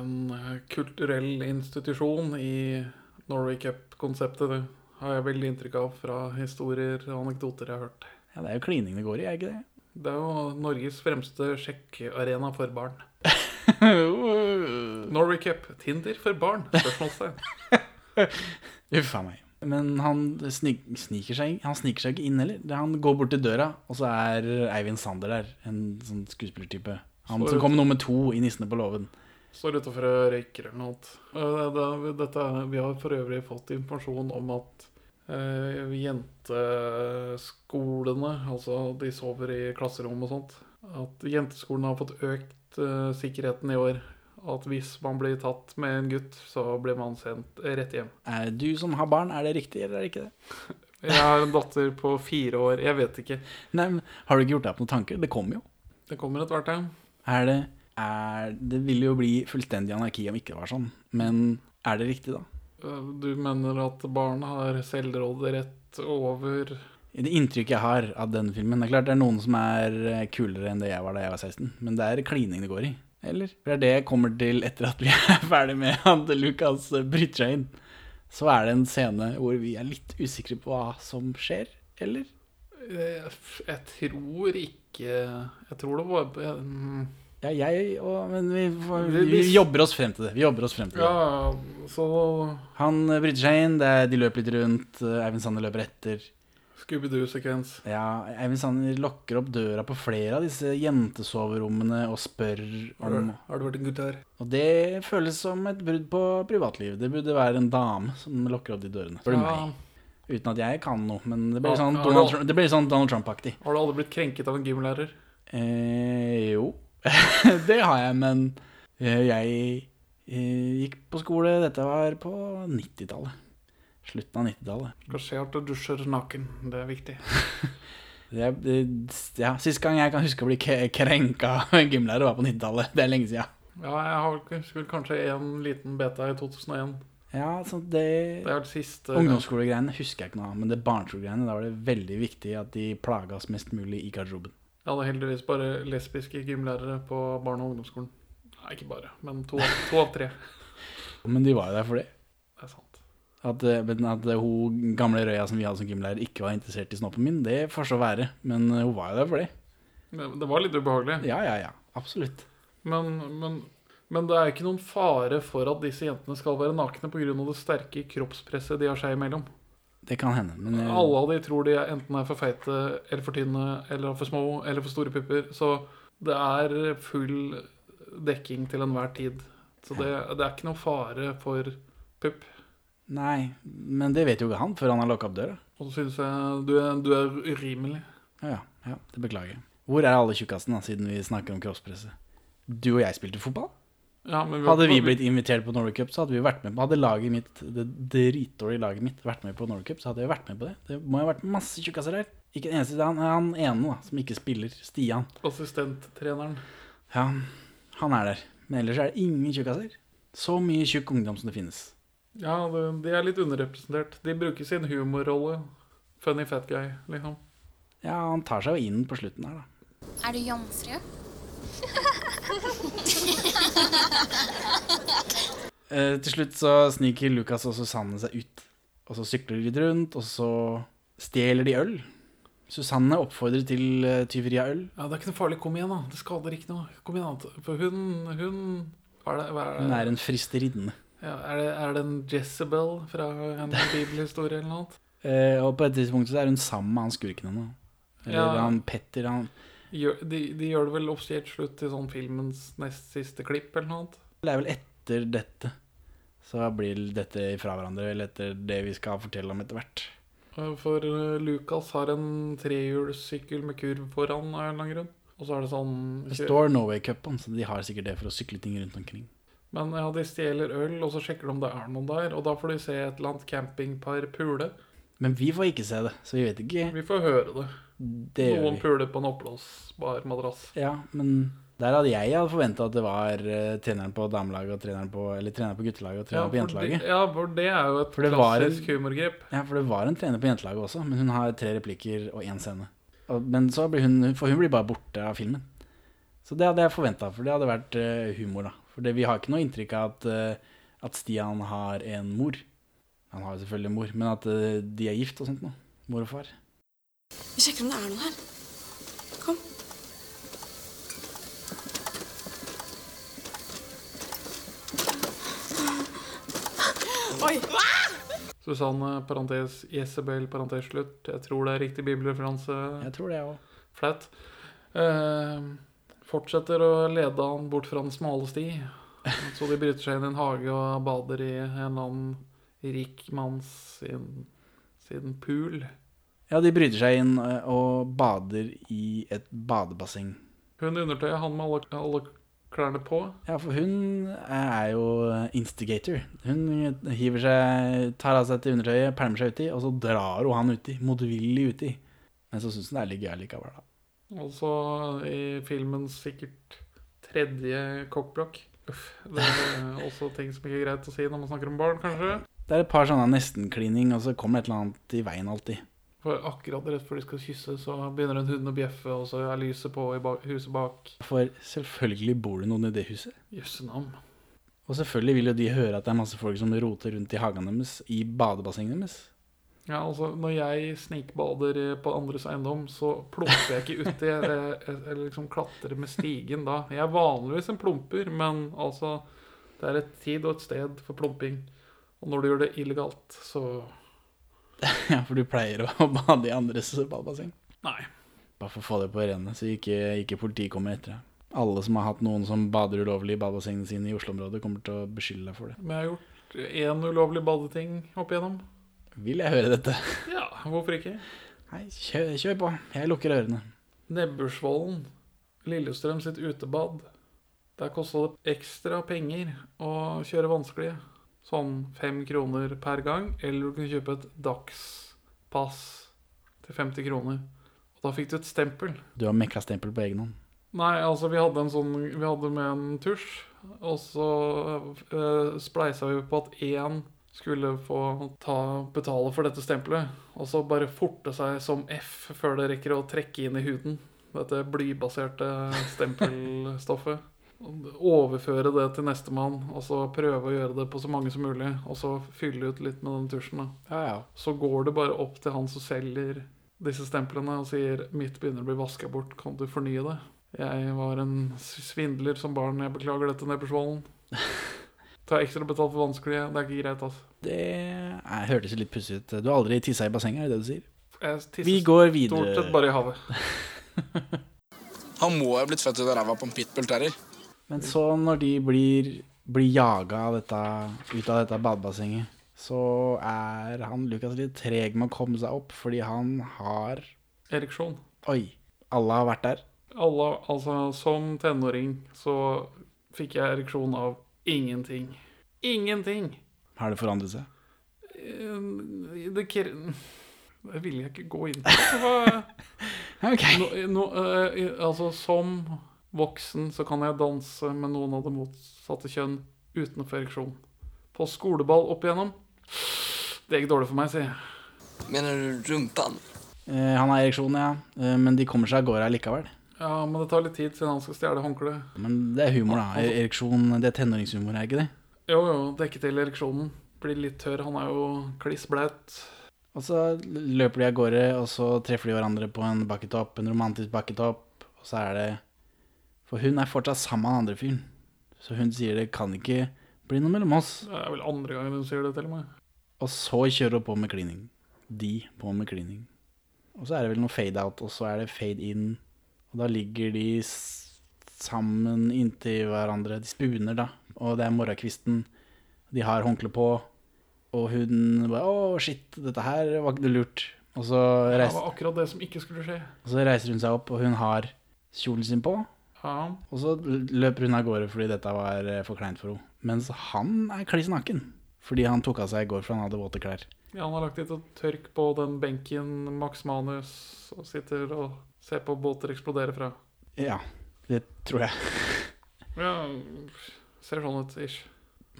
en kulturell institusjon i Norway Cup-konseptet det har jeg veldig inntrykk av fra historier og anekdoter jeg har hørt. Ja, Det er jo klining det går i, er ikke det? Det er jo Norges fremste sjekkearena for barn. [laughs] Norway Cup. Tinder for barn? Spørsmålstegn. [laughs] Uff a meg. Men han snik, sniker seg Han sniker seg ikke inn heller. Han går bort til døra, og så er Eivind Sander der. En sånn skuespillertype. Han Så som kom nummer to i 'Nissene på låven'. Står utafor og røyker eller noe. Det, det- Dette, vi har for øvrig fått informasjon om at eh, jenteskolene, altså de sover i klasserom og sånt, at jenteskolene har fått økt eh, sikkerheten i år. At hvis man blir tatt med en gutt, så blir man sendt rett hjem. Er du som har barn, er det riktig, eller er det ikke det? [laughs] Jeg har en datter på fire år. Jeg vet ikke. Nei, men Har du ikke gjort deg opp noen tanker? Det kommer jo. Det kommer etter hvert, ja. Er det er, Det ville jo bli fullstendig anarki om ikke det var sånn. Men er det riktig, da? Eh, Du mener at barn har selvråderett over Det inntrykket jeg har av denne filmen Det er klart det er noen som er eh, kulere enn det jeg var da jeg var 16, men det er klining det går i. Eller? For det er det jeg kommer til etter at vi [laughs] er ferdig med at Lucas eh, bryter seg inn. Så er det en scene hvor vi er litt usikre på hva som skjer, eller? Jeg, jeg tror ikke Jeg tror det var mm, Ja, jeg og Men vi, vi, Vi- vi jobber oss frem til det. Vi jobber oss frem til det. Ja, så Han eh, bryter seg inn, de løper litt rundt, eh, Eivind Sander løper etter. Scooby-Doo-sekvens. Ja, Eivind Sander lokker opp døra på flere av disse jentesoverommene og spør om har du vært en gutt her? Og det føles som et brudd på privatliv. Det burde være en dame som lokker opp de dørene. Spør du Ja, meg. Uten at jeg kan noe, men det blir sånn Donald. Trump- det blir sånn Donald Trump-aktig. Har du aldri blitt krenket av en gymlærer? Eh, jo, [laughs] det har jeg, men eh, jeg eh, gikk på skole Dette var på 90-tallet. Slutten av 90-tallet. Skal se at du dusjer naken. Det er viktig. [laughs] Det, det, ja, Sist gang jeg kan huske å bli krenka av en gymlærer, var på 90-tallet. Det er lenge siden. Ja, jeg har husker kanskje en liten beta i 2001. Ja, så det, Det siste Ungdomsskolegreiene husker jeg ikke noe av, men det barneskolegreiene, da var det veldig viktig at de plaga oss mest mulig i garderoben. Jeg hadde heldigvis bare lesbiske gymlærere på barne- og ungdomsskolen. Nei, ikke bare, men to, av- to av tre. [laughs] Men de var jo der for det. Det er sant. At, eh, men at hun gamle røya som vi hadde som gymlærer, ikke var interessert i snoppen min, det får så være. Men eh, hun var jo der for det. Men Det var litt ubehagelig. Ja, ja, ja. Absolutt. Men, men, men det er ikke noen fare for at disse jentene skal være nakne pga. det sterke kroppspresset de har seg imellom. Det kan hende. Men eh, Alle av de tror de enten er for feite eller for tynne eller for små eller for store pupper. Så det er full dekking til enhver tid. Så det, det er ikke noe fare for pupp. Nei, men det vet jo ikke han før han har lukka opp døra. Og så syns jeg du er, du er urimelig. Ja, ja, det beklager jeg. Hvor er alle tjukkasene, siden vi snakker om kroppspresset? Du og jeg spilte fotball? Ja, men vi- hadde vi blitt invitert på Norway Cup, så hadde vi vært med. Hadde laget mitt, det dritdårlige laget mitt vært med på Norway Cup, så hadde vi vært med på det. Det må jo ha vært masse tjukkaser der. Ikke en eneste. Han, han ene da, som ikke spiller, Stian. Assistenttreneren. Ja, han er der. Men ellers er det ingen tjukkaser. Så mye tjukk ungdom som det finnes. Ja, det, de er litt underrepresentert. De bruker sin humorrolle. Funny fat guy, liksom. Ja, han tar seg jo inn på slutten her, da. Er du jomfru? [laughs] Eh, til slutt så sniker Lucas og Susanne seg ut. Og så sykler de rundt, og så stjeler de øl. Susanne oppfordrer til eh, tyveri av øl. Ja, Det er ikke noe farlig. Kom igjen, da. Det skader ikke noe. Kom igjen, da. For hun, hun er det, er det? Hun er en fristerinne. Ja, er, det, er det en Jezebel fra en [laughs] bibelhistorie eller noe? Eh, og på et tidspunkt så er hun sammen med han skurken henne. Eller Ja. han Petter. Han, de, de gjør det vel offisielt slutt i sånn filmens nest siste klipp eller noe annet? det er vel etter dette. Så blir dette fra hverandre, eller etter det vi skal fortelle om etter hvert. For eh, Lucas har en trehjulssykkel med kurv foran av en eller annen grunn. Og så er det sånn Det står Norway Cup on, så de har sikkert det for å sykle ting rundt omkring. Men ja, de stjeler øl, og så sjekker de om det er noen der. Og da får de se et eller annet campingpar pule. Men vi får ikke se det, så vi vet ikke. Vi får høre det. Det gjør Noen vi. puler på en oppblåsbar madrass. Ja, men der hadde jeg hadde forventa at det var eh, treneren på damelaget og treneren på Eller treneren på guttelaget og treneren på for jentelaget. ja, for det er jo et en- klassisk humorgrep. Ja, for det var en trener på jentelaget også, men hun har tre replikker og én scene. Og, men så blir hun For hun blir bare borte av filmen. Så det hadde jeg forventa, for det hadde vært eh, humor, da. For det, vi har ikke noe inntrykk av at, eh, at Stian har en mor. Han har jo selvfølgelig mor, men at de er gift og sånt noe. Mor og far. Vi sjekker om det er noe her. Kom. Oi! Susanne, parentes Jezebel, parentes slutt. Jeg tror det er riktig bibelreferanse. Jeg tror det òg. Flaut. Eh, fortsetter å lede han bort fra den smale sti. Så de bryter seg inn i en hage og bader i en eller annen rik manns sin, sin pool. Ja, de bryter seg inn eh, og bader i et badebasseng. Hun i undertøyet, han med alle, alle klærne på. Ja, for hun er jo instigator. Hun hiver seg, tar av seg til undertøyet, pælmer seg uti, og så drar hun han uti. Motvillig uti. Men så syns hun det er litt gøy likevel, da. Og så i filmens sikkert tredje kokkblokk. Uff, det er også ting som ikke er greit å si når man snakker om barn, kanskje. Det er et par sånne nesten-klining, og så kommer et eller annet i veien alltid. For akkurat rett før de skal kysse, så begynner en hund å bjeffe, og så er lyset på i ba huset bak. For selvfølgelig bor det noen i det huset. Jøsse navn. Og selvfølgelig vil jo de høre at det er masse folk som roter rundt i hagen deres, i badebassenget deres. Ja, altså, når jeg snikbader på andres eiendom, så plumper jeg ikke uti. eller jeg, jeg liksom klatrer med stigen da. Jeg er vanligvis en plumper, men altså Det er et tid og et sted for plumping. Og når du gjør det illegalt, så [laughs] ja, for du pleier å [laughs] bade i andres badebasseng. Nei. Bare for å få det på rene, så ikke, ikke politiet kommer etter deg. Alle som har hatt noen som bader ulovlig i badebassengene sine i Oslo-området, kommer til å beskylde deg for det. Men jeg har gjort én ulovlig badeting opp igjennom. Vil jeg høre dette? Ja, hvorfor ikke? Nei, kjør, kjør på. Jeg lukker ørene. Nebbersvollen, Lillestrøm sitt utebad. Der kosta det ekstra penger å kjøre vanskelige. Sånn fem kroner per gang. Eller du kunne kjøpe et dagspass til 50 kroner. Og da fikk du et stempel. Du har mekka stempel på egen hånd. Nei, altså vi hadde en sånn Vi hadde med en tusj, og så eh, spleisa vi på at én skulle få ta, betale for dette stempelet. Og så bare forte seg som F før det rekker å trekke inn i huden. Dette blybaserte [laughs] stempelstoffet. Overføre det til nestemann, og så prøve å gjøre det på så mange som mulig. Og så fylle ut litt med den tusjen. da. Ja, ja. Så går det bare opp til han som selger disse stemplene og sier 'Mitt begynner å bli vaska bort, kan du fornye det?' Jeg var en svindler som barn, jeg beklager dette, Nebbersvollen. [laughs] Ta ekstra betalt for vanskelige, det er ikke greit, altså. Det jeg hørtes litt pussig ut. Du har aldri tissa i bassenget, er det det du sier? Jeg Vi går videre. Stort sett bare i havet. [laughs] Han må ha blitt født ut av ræva på en pitbull terrier. Men så når de blir, blir jaga ut av dette badebassenget, så er han Lukas litt treg med å komme seg opp, fordi han har Ereksjon. Oi. Alle har vært der. Alle, altså, som tenåring så fikk jeg ereksjon av ingenting. Ingenting! Har det forandret seg? Eh, Det Det vil jeg ikke gå inn på. [laughs] ok. No, nå, nå, eh, altså, som voksen så kan jeg danse med noen av det motsatte kjønn uten ereksjon. På skoleball opp igjennom Det gikk dårlig for meg, sier jeg. Mener du rumpan? Eh, han har ereksjon, ja. Eh, men de kommer seg av gårde likevel. Ja, men det tar litt tid siden han skal stjele håndkleet. Men det er humor, da. Altså- Ereksjon, det er tenåringshumor, er ikke det? Jo, jo, dekke til ereksjonen. Blir litt tørr. Han er jo kliss blaut. Og så løper de av gårde, og så treffer de hverandre på en bakketopp, en romantisk bakketopp, og så er det For hun er fortsatt sammen med den andre fyren. Så hun sier det kan ikke bli noe mellom oss. Det er vel andre gangen hun sier det til meg. Og så kjører hun på med klining. De på med klining. Og så er det vel noe fade out, og så er det fade in. Og da ligger de sammen inntil hverandre. De spuner, da. Og det er morgenkvisten. De har håndkle på. Og hun bare Å, shit, dette her var ikke lurt. Og så, Det var akkurat det som ikke skulle skje. og så reiser hun seg opp, og hun har kjolen sin på. Ja. Og så løper hun av gårde fordi dette var eh, for kleint for henne. Mens han er kliss naken. Fordi han tok av seg i går, for han hadde våte klær. Ja, han har lagt litt tørk på den benken Max Manus og sitter og ser på båter eksplodere fra. Ja, det tror jeg. [laughs] Ja, ser sånn ut, ish.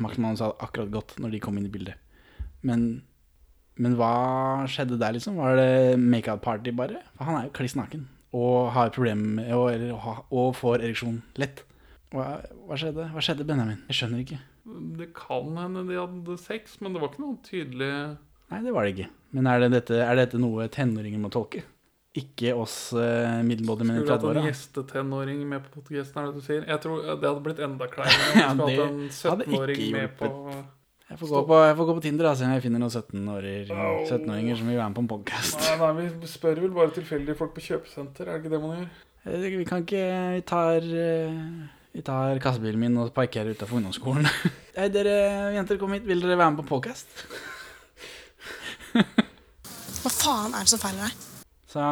Max Manus hadde akkurat gått når de kom inn i bildet. Men, men hva skjedde der, liksom? Var det make-out-party, bare? For han er jo kliss naken. Og har problemer med å- eller, Og får ereksjon lett. Hva, hva skjedde? Hva skjedde, Benjamin? Jeg skjønner ikke. Det kan hende de hadde sex, men det var ikke noe tydelig Nei, det var det ikke. Men er, det dette, er dette noe tenåringer må tolke? Ikke oss eh, middelmådige menn i Skulle hatt en 30-åra? gjestetenåring med på podcasten, er det du sier? Jeg tror det hadde blitt enda [laughs] kleinere Ja, det hadde ikke 17-åring med på Jeg får, gå på, jeg får gå på Tinder da, siden jeg finner noen 17-åringer 17 som vil være med på en podkast. Nei, nei, vi spør vel bare tilfeldige folk på kjøpesenter, er det ikke det man gjør? Vi kan ikke Vi tar eh, Vi tar kassebilen min og parkerer utafor ungdomsskolen. [laughs] Hei, dere jenter, kom hit. Vil dere være med på podkast? [laughs] Hva faen er det som feiler deg? Så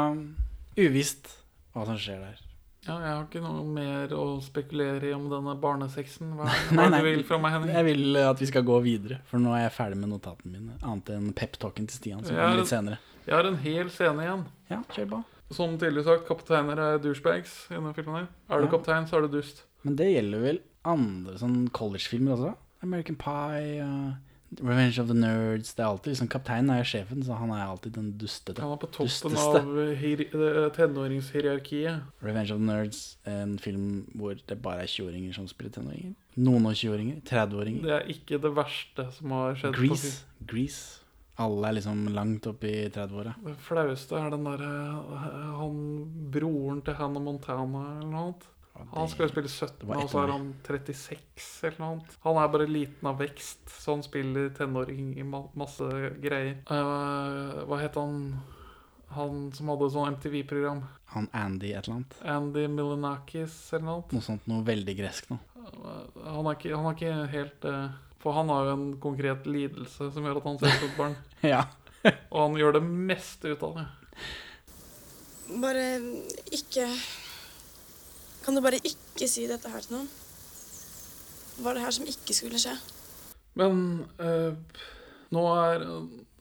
uvisst hva som skjer der. Ja, jeg har ikke noe mer å spekulere i om denne barnesexen. Hva, [laughs] Nei, nei, du vil fra meg, Henning? jeg vil at vi skal gå videre, for nå er jeg ferdig med notatene mine. Annet enn peptalken til Stian, som Jeg kommer litt senere. Jeg har en hel scene igjen. Ja, kjør på. Som tidligere sagt, kapteiner er douchebags i denne filmen. her. Er du Ja. kaptein, så er du dust. Men det gjelder vel andre sånn college-filmer også? American Pie, uh, Revenge of the Nerds Det er alltid liksom Kapteinen er jo sjefen, så han er alltid den dustete. Han er på toppen dusteste. av eh, tenåringshierarkiet. Revenge of the Nerds, en film hvor det bare er 20-åringer som spiller tenåringer. Noen og 20-åringer. 30-åringer. Det er ikke det verste som har skjedd. Grease. Grease. Alle er liksom langt opp i 30-åra. Det flaueste er den derre Han broren til Hannah Montana eller noe annet. Han skal jo spille 17, og så er han 36 eller noe annet. Han er bare liten av vekst, så han spiller tenåring i masse greier. Uh, hva het han Han som hadde sånn MTV-program? Han Andy et eller annet. Andy Milenakis eller noe annet? Noe sånt noe veldig gresk nå. Han er ikke, han er ikke helt uh, For han har jo en konkret lidelse som gjør at han ser ut som et barn. [laughs] Ja. Og han gjør det meste ut av det. Bare ikke Kan du bare ikke si dette her til noen? Hva er det her som ikke skulle skje? Men øh, nå er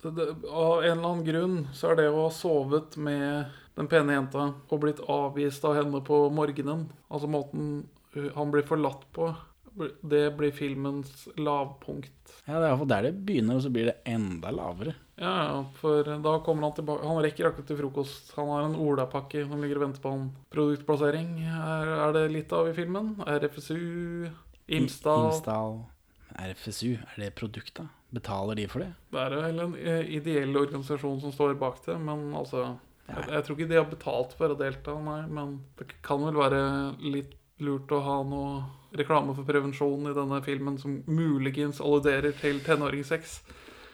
det, Av en eller annen grunn så er det å ha sovet med den pene jenta og blitt avvist av henne på morgenen, altså måten uh, han blir forlatt på, det blir filmens lavpunkt. Ja, det er iallfall der det begynner, og så blir det enda lavere. Ja, ja, for da kommer han tilbake Han rekker akkurat til frokost. Han har en olapakke som ligger og venter på han. Produktplassering er, er det litt av i filmen. RFSU, Imsdal Imsdal. RFSU, er det produkta? Betaler de for det? Det er vel en eh, ideell organisasjon som står bak det, men altså jeg, jeg tror ikke de har betalt for å delta, nei. Men det kan vel være litt lurt å ha noe reklame for prevensjon i denne filmen som muligens alluderer til tenåringssex.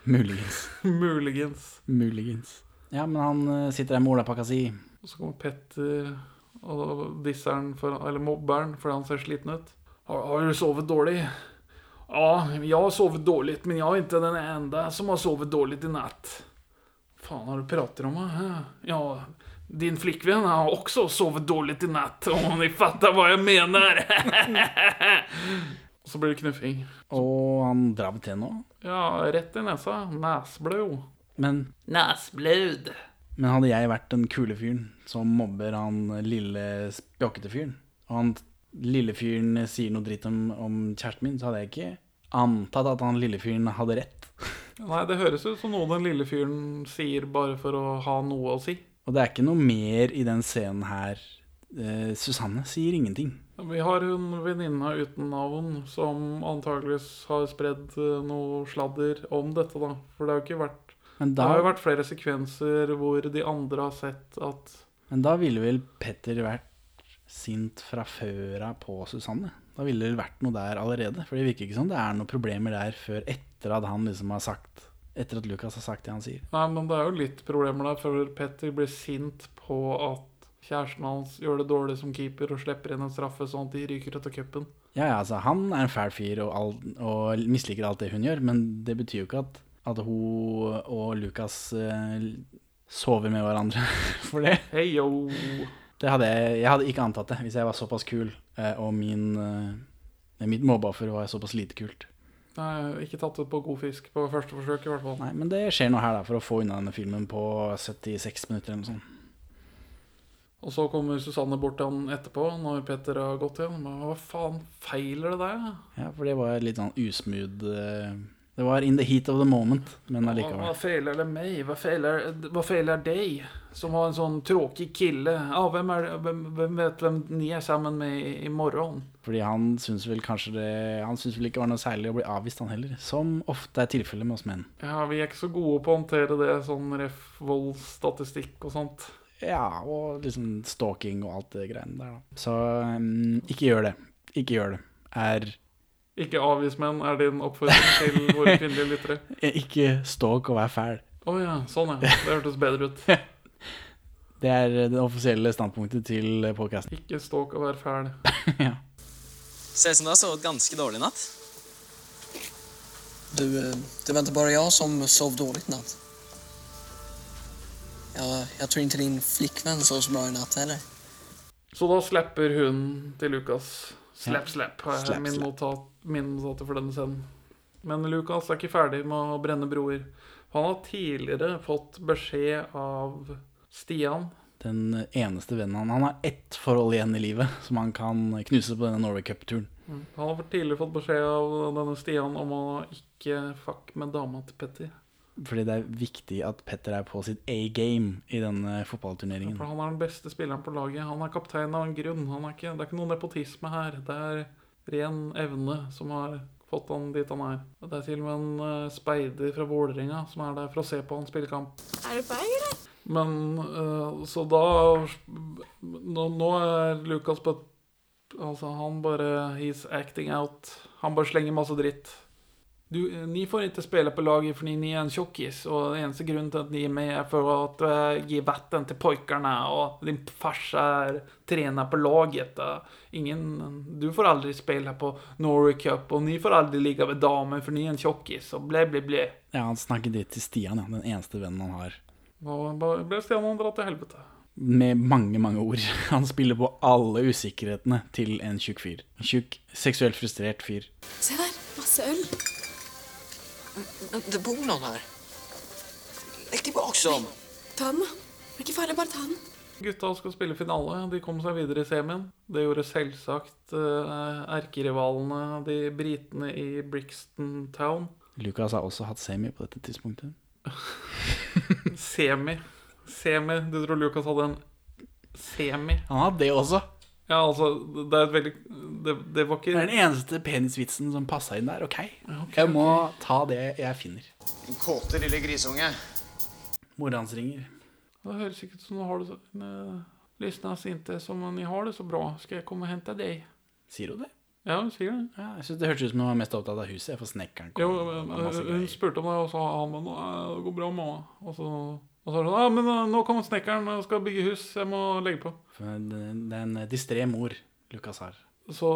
Muligens. [laughs] muligens. Muligens. Ja, men han eh, sitter der med olapakka si. Og så kommer Petter og disser han, for, eller mobberen, fordi han ser sliten ut. Har, har du sovet dårlig? Ja, jeg har sovet dårlig, men jeg er ikke den enda som har sovet dårlig i natt. Faen har du prater om? Hæ? Ja, din flickvän har også sovet dårlig i natt, om [laughs] ni fattar hva jeg mener. [laughs] så blir det knuffing. Og han drar til nå. Ja, rett i nesa. Nesblod. Men Nesblod. Men hadde jeg vært den kule fyren som mobber han lille spjokkete fyren, og han lille fyren sier noe dritt om, om kjæresten min, så hadde jeg ikke antatt at han lille fyren hadde rett. Nei, det høres ut som noe den lille fyren sier bare for å ha noe å si. Og det er ikke noe mer i den scenen her. Eh, Susanne sier ingenting. Vi har en venninne uten navn som antageligvis har spredd eh, noe sladder om dette, da. For det har jo ikke vært Men Det har jo vært flere sekvenser hvor de andre har sett at men da ville vel Petter vært sint fra før av på Susanne. Da ville det vært noe der allerede. For det virker ikke som det er noen problemer der før etter at han liksom har sagt Etter at Lucas har sagt det han sier. Nei, men det er jo litt problemer der, for Petter blir sint på at kjæresten hans gjør det dårlig som keeper og slipper inn en straffe sånn at de ryker ut av cupen. Ja, ja, altså Han er en fæl fyr og, all, og misliker alt det hun gjør, men det betyr jo ikke at, at hun og Lucas eh, sover med hverandre [laughs] for det. Hei, yo. det hadde jeg, jeg hadde ikke antatt det hvis jeg var såpass kul, eh, og min, eh, mitt mobbeoffer var såpass lite kult. Nei, ikke tatt ut på god fisk på første forsøk, i hvert fall. Nei, Men det skjer noe her da for å få unna denne filmen på 76 minutter eller noe sånt. Og så kommer Susanne bort til han etterpå, når Petter har gått igjen. Men hva faen feiler det deg? Ja, for det var litt sånn usmooth eh, Det var in the heat of the moment, men Hva, allikevel. hva feiler det meg? Hva feiler, hva feiler deg? Som har en sånn tråkig kille. Ja, hvem, er, hvem, hvem vet hvem ni er sammen med i, i morgen? Fordi han syns vel kanskje det Han syns vel ikke var noe særlig å bli avvist, han heller. Som ofte er tilfellet med oss menn. Ja, vi er ikke så gode på å håndtere det, sånn ref voldsstatistikk og sånt. Ja, og liksom stalking og alt det greiene der, da. Så um, ikke gjør det. Ikke gjør det. Er Ikke avvis menn er din oppfordring til våre kvinnelige lyttere. [laughs] Ikke stalk og vær fæl. Å ja, sånn ja. Det hørtes bedre ut. [laughs] Det er det offisielle standpunktet til podkasten. Ikke stalk og vær fæl. [laughs] Ser ut som du har sovet ganske dårlig i natt. Du, eh, det var ikke bare jeg som sov dårlig i natt. Jeg, jeg tror ikke din flikkvenn sov så bra i natt heller. Så da slapper hun til Lukas. Slepp, slepp. har jeg min, notat, min notater for denne scenen. Men Lukas er ikke ferdig med å brenne broer. Han har tidligere fått beskjed av Stian Den eneste vennen han Han har ett forhold igjen i livet som han kan knuse på denne Norway Cup-turen. Han har tidligere fått beskjed av denne Stian om å ikke fuck med dama til Petter. Fordi det er viktig at Petter er på sitt A-game i denne fotballturneringen. For han er den beste spilleren på laget. Han er kaptein av en grunn. Han er ikke, det er ikke noe nepotisme her. Det er ren evne som har fått han dit han er. Det er til og med en eh, speider fra Vålerenga som er der for å se på han spille kamp. Er du feig, eller? Men uh, så da nå, nå er Lukas på Altså, han bare He's acting out. Han bare slenger masse dritt. Du, eh, ni får ikke spela på laget fordi ni er en tjockis och eneste grunnen til at ni er med er for å uh, ge vatten til pojkarna og din farsa er trener på laget. Ingen, du får aldri spela på Norway Cup og ni får aldri ligge ved damer for ni er en tjokkis, og ble, ble, ble. Ja, han snakker dritt til Stian, ja. Den eneste vennen han har. Og ble Stian dratt til helvete. Med mange, mange ord. [laughs] Han spiller på alle usikkerhetene til en tjukk fyr. En tjukk, seksuelt frustrert fyr. Se der, masse øl. Det bor noen her. Legg dem. Ta den, da. Det er ikke farlig, bare ta den. Gutta skal spille finale. De kom seg videre i semien. Det gjorde selvsagt uh, erkerivalene, de britene i Brixton Town. Lucas har også hatt semi på dette tidspunktet. [laughs] Semi. Semi. Du tror Lucas hadde en semi? Han hadde det også. Ja, altså, det er et veldig Det, det var ikke Det er den eneste penisvitsen som passa inn der. Ok, jeg må ta det jeg finner. En kåte lille grisunge. Mora hans ringer. Det høres ikke ut som du har det så Lyssnas inte som ni har det så bra. Skal jeg komme og hente deg? Sier hun det? Ja, sikkert. Ja, jeg synes Det hørtes ut som hun var mest opptatt av huset. For snekkeren kom. Jo, men, eh, hun spurte om det, og så sa han men eh, det går bra, mamma. Og så, og så sa hun ja, men eh, nå kommer snekkeren og skal bygge hus. Jeg må legge på. Det det er en distré mor Lukas har. Så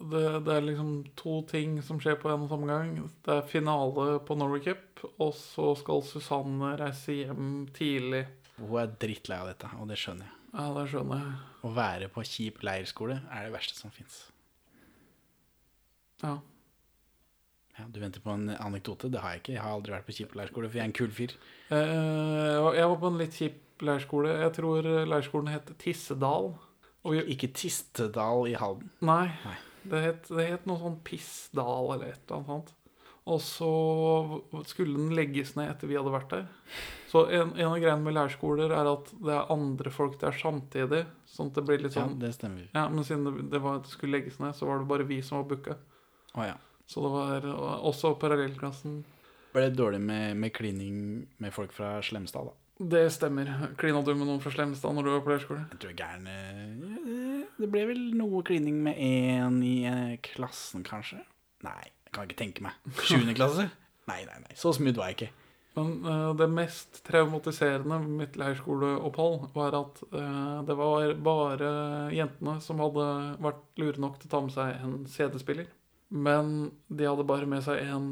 det, det er liksom to ting som skjer på en og samme gang. Det er finale på Norway Cup, og så skal Susanne reise hjem tidlig. Hun er drittlei av dette, og det skjønner jeg. Ja, det skjønner jeg. Å være på kjip leirskole er det verste som fins. Ja. Ja, du venter på en anekdote? Det har jeg ikke. Jeg har aldri vært på kjip leirskole, for jeg er en kul fyr. Uh, Jeg var- på en litt kjip leirskole. Jeg tror leirskolen het Tissedal. Vi, Ikke Tistedal i Halden. nei, Det, het, det het noe sånn Pissdal eller et eller annet sånt. Og så skulle den legges ned etter vi hadde vært der. Så en, en av greiene med leirskoler er at det er andre folk der samtidig. Sånn at det blir litt Ja, sånn det stemmer. Ja, Men siden det, det, var, det skulle legges ned, så var det bare vi som var booka. Å ja. Så det var også parallellklassen. Ble det dårlig med, med klining med folk fra Slemstad, da? Det stemmer. Klina du med noen fra Slemstad når du var på leirskole? Jeg tror jeg gæren eh, Det ble vel noe klining med én i eh, klassen, kanskje? Nei, jeg kan ikke tenke meg. [laughs] Sjuende klasse? Nei, nei, nei. Så smooth var jeg ikke. Men uh, det mest traumatiserende med mitt leirskoleopphold var at uh, det var bare jentene som hadde vært lure nok til å ta med seg en CD-spiller. Men de hadde bare med seg en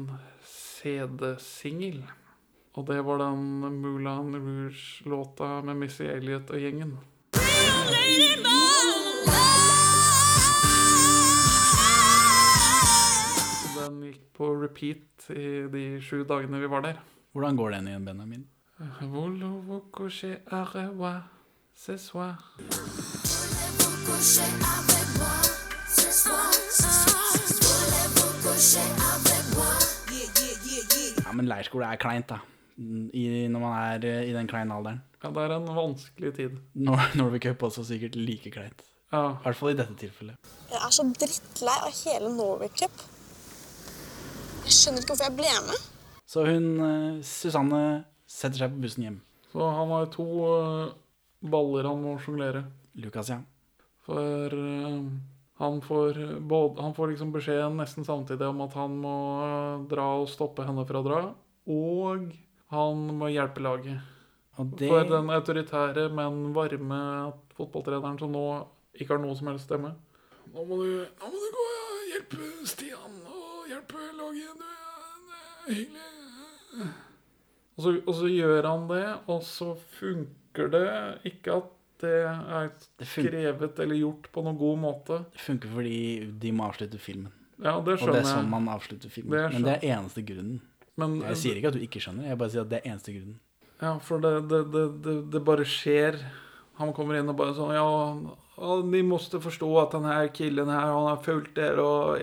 CD-singel. Og det var den Moulin Rouge-låta med Missy Elliot og gjengen. Den gikk på repeat i de sju dagene vi var der. Hvordan går den igjen, Benjamin? Voulez-vous Ja, men leirskole er kleint, da. I, når man er eh, i den kleine alderen. Ja, det er en vanskelig tid. Nor Norway Cup også sikkert like kleint. Ja. I hvert fall i dette tilfellet. Jeg er så drittlei av hele Norway Cup. Jeg skjønner ikke hvorfor jeg ble med. Så hun, eh, Susanne, setter seg på bussen hjem. Så han har to eh, baller han må sjonglere. Lukas, ja. For eh, han får, både, han får liksom beskjed nesten samtidig om at han må eh, dra og stoppe henne fra å dra. Og han må hjelpe laget. Og det For den autoritære, men varme fotballtreneren som nå ikke har noe som helst stemme. Nå må du, nå må du gå og hjelpe Stian og hjelpe laget. Du, er hyggelig. Og så, og så gjør han det, og så funker det ikke at det er skrevet eller gjort på noen god måte. Det funker fordi de må avslutte filmen. Ja, det skjønner jeg. Og det er sånn man avslutter filmen. Det Men det er eneste grunnen. Men- jeg sier ikke at du ikke skjønner, jeg bare sier at det er eneste grunnen. Ja, for det, det, det, det, bare skjer. Han kommer inn og bare sånn Ja, de måtte forstå at den her killen her, han har fulgt dere og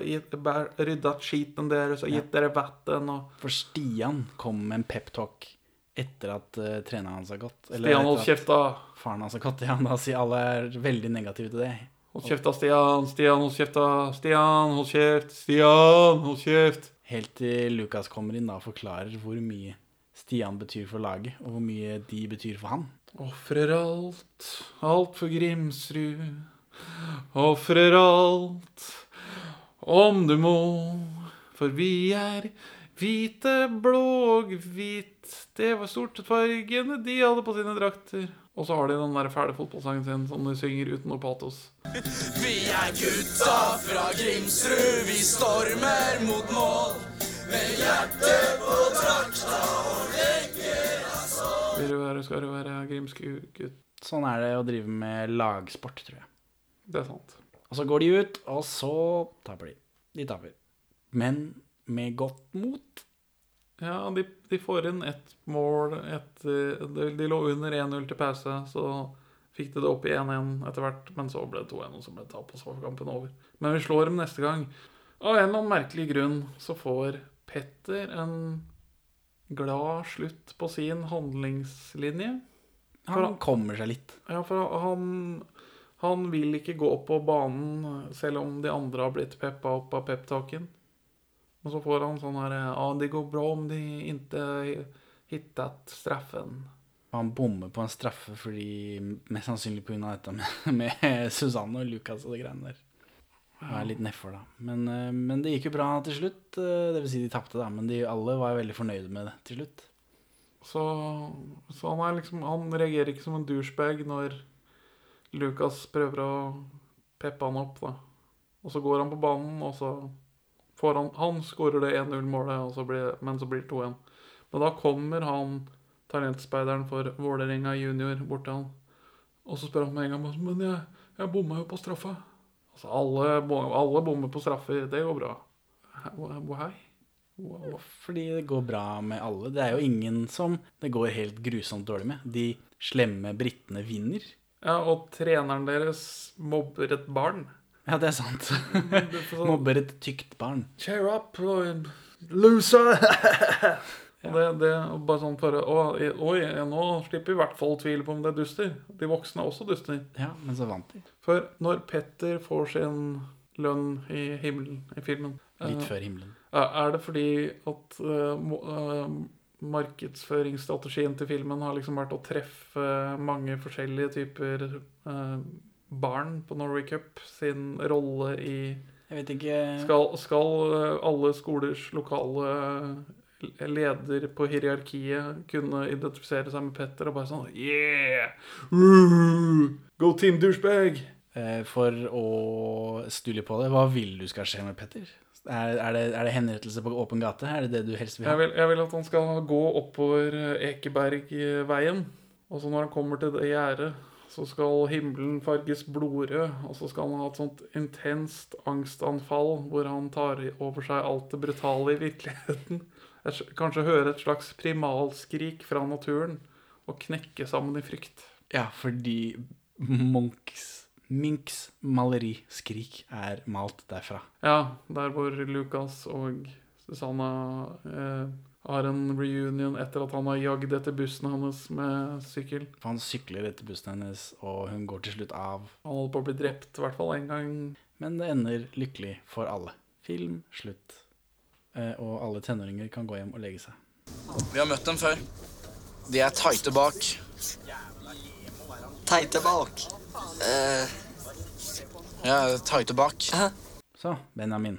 ryddet skiten deres og gitt dere vann og For Stian kom med en peptalk etter at uh, treneren hans har gått. Stian, hold kjeft, da. Faren hans har gått. [laughs] Ja, da sier alle er veldig negative til det. Hold kjeft da, Stian. Stian, hold kjeft da. Stian, hold kjeft. Stian, hold kjeft. Helt til Lukas kommer inn da og forklarer hvor mye Stian betyr for laget, og hvor mye de betyr for han. Ofrer alt, alt for Grimsrud. Ofrer alt, om du må. For vi er Hvite, blå og hvit, det var stort fargene de hadde på sine drakter. Og så har de den der fæle fotballsangen sin som de synger uten noe patos. Vi er gutta fra Grimsrud, vi stormer mot mål. Med hjertet på drakta og legger oss sånn. Vil du være, skal du være Grimsku-gutt. Sånn er det å drive med lagsport, tror jeg. Det er sant. Og så går de ut, og så taper de. De taper. Men med godt mot. Ja, de, de får inn ett mål etter De, lå under 1-0 til pause, så fikk de det opp i 1-1 etter hvert. Men så ble det 2-1, og så ble det tap, og så var kampen over. Men vi slår dem neste gang. Av en eller annen merkelig grunn så får Petter en glad slutt på sin handlingslinje. Han kommer seg litt. Ja, for han, han vil ikke gå på banen selv om de andre har blitt peppa opp av peptalken. Og så får han sånn her Ja, det går bra om de ikke hittat straffen. Han bommer på en straffe fordi mest sannsynlig pga. dette med, [laughs] med Susanne og Lucas og de greiene der. Jeg er litt nedfor, da. Men, eh, men det gikk jo bra til slutt. eh, Det vil si de tapte, da. Men de alle var veldig fornøyde med det til slutt. Så, så han liksom Han reagerer ikke som en douchebag når Lucas prøver å peppe han opp, da. Og så går han på banen, og så får han Han skårer det 1-0-målet, og så blir- men så blir det 2-1. Men da kommer han talentspeideren for Vålerenga junior bort til han. Og så spør han med en gang Men jeg, jeg bomma jo på straffa. Altså, alle, alle bommer på straffer. Det går bra. Wow. Fordi det går bra med alle. Det er jo ingen som det går helt grusomt dårlig med. De slemme britene vinner. Ja, og treneren deres mobber et barn. Ja, det er sant. sånn- Mobber et tykt barn. Cheer up, Loser! [laughs] Og det, det bare sånn for å, Oi, nå slipper vi i hvert fall tvil på om det er duster. De voksne er også duster. Ja, men så vant de. For når Petter får sin lønn i himmelen i filmen Litt eh, før himmelen. Er det fordi at uh, markedsføringsstrategien til filmen har liksom vært å treffe mange forskjellige typer eh, barn på Norway Cup sin rolle i Jeg vet ikke skal, skal eh, alle skolers lokale eh, leder på hierarkiet kunne identifisere seg med Petter og bare sånn Yeah! Go team douchebag! Eh, For å stule på det, hva vil du skal skje med Petter? Er, er, det, er det henrettelse på åpen gate? Er det det du helst vil ha? Jeg vil, jeg vil at han skal gå oppover Ekebergveien. Og så når han kommer til det gjerdet, så skal himmelen farges blodrød. Og så skal han ha et sånt intenst angstanfall hvor han tar over seg alt det brutale i virkeligheten. Kanskje høre et slags primalskrik fra naturen og knekke sammen i frykt. Ja, fordi Munchs, Minks maleri 'Skrik' er malt derfra. Ja, der hvor Lucas og Susanna eh, har en reunion etter at han har jagd etter bussen hennes med sykkel. For han sykler etter bussen hennes, og hun går til slutt av. Han holder på å bli drept, i hvert fall en gang. Men det ender lykkelig for alle. Film, slutt. Eh, Og alle tenåringer kan gå hjem og legge seg. Vi har møtt dem før. De er tighte bak. Teite bak. Eh, Ja, tighte bak. Så, Benjamin.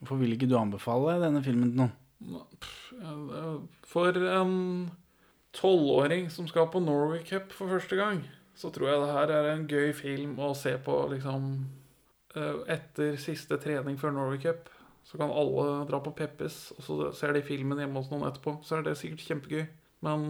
Hvorfor vil ikke du anbefale denne filmen til noen? For en tolvåring som skal på Norway Cup for første gang, så tror jeg det her er en gøy film å se på liksom eh, Etter siste trening før Norway Cup, så kan alle dra på Peppes, og så ser de filmen hjemme hos noen etterpå. Så er det sikkert kjempegøy. Men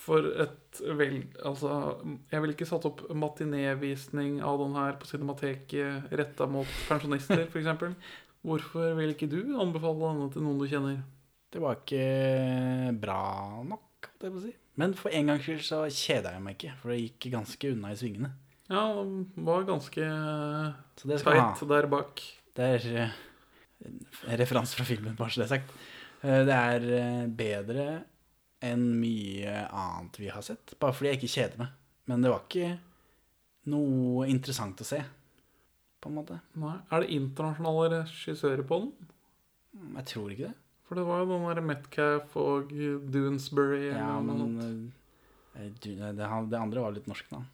for et vel... Altså, jeg ville ikke satt opp matinévisning av den her på Cinemateket retta mot pensjonister, f.eks. [laughs] Hvorfor vil ikke du anbefale denne til noen du kjenner? Det var ikke bra nok, holdt jeg på å si. Men for en gangs skyld så kjeda jeg meg ikke, for det gikk ganske unna i svingene. Ja, det var ganske Så det skal tight der bak. Det er eh, en referanse fra filmen, bare så det er sagt. Eh, Det er eh, bedre enn mye annet vi har sett, bare fordi jeg ikke kjeder meg. Men det var ikke noe interessant å se, på en måte. Nei. Er det internasjonale regissører på den? Jeg tror ikke det. For det var jo den der Metcalf og Doonesbury Ja, men sånt. eh, det, det andre var litt norsk, da.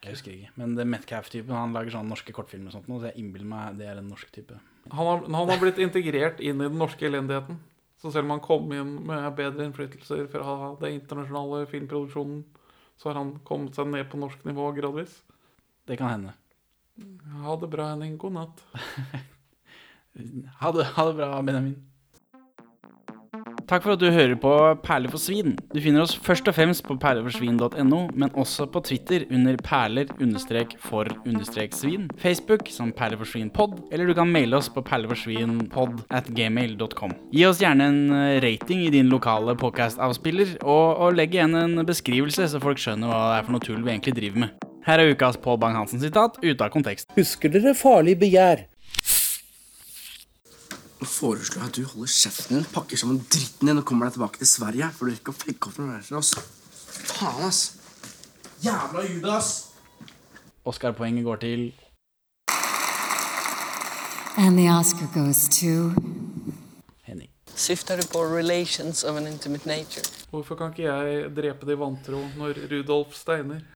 Jeg husker ikke. Men det Metcalf-typen han lager sånne norske kortfilmer og sånt, så jeg innbiller meg det er en norsk type. Han har, han har blitt integrert inn i den norske elendigheten. Så selv om han kom inn med bedre innflytelser fra den internasjonale filmproduksjonen, så har han kommet seg ned på norsk nivå gradvis. Det kan hende. Ha det bra, Henning. God natt. [laughs] Ha det, ha det bra, Benjamin. Takk for at du hører på Perler for svin. Du finner oss først og fremst på perleforsvin.no, men også på Twitter under perler-for-svin, Facebook som perleforsvinpod, eller du kan maile oss på perleforsvinpod at gmail.com. Gi oss gjerne en eh, rating i din lokale podcast-avspiller, og, og legg igjen en beskrivelse, så folk skjønner hva det er for noe tull vi egentlig driver med. Her er ukas Pål Bang-Hansen-sitat ute av kontekst. Husker dere farlig begjær? Nå foreslår jeg at du holder kjeften din, pakker sammen dritten din og kommer deg tilbake til Sverige. For du rekker å flekke opp noen reiser, ass. Faen, ass. Jævla Judas. Oscar-poenget går til And the Oscar goes to Syftar du på relations of an intimate nature? Hvorfor kan ikke jeg drepe de vantro når Rudolf steiner?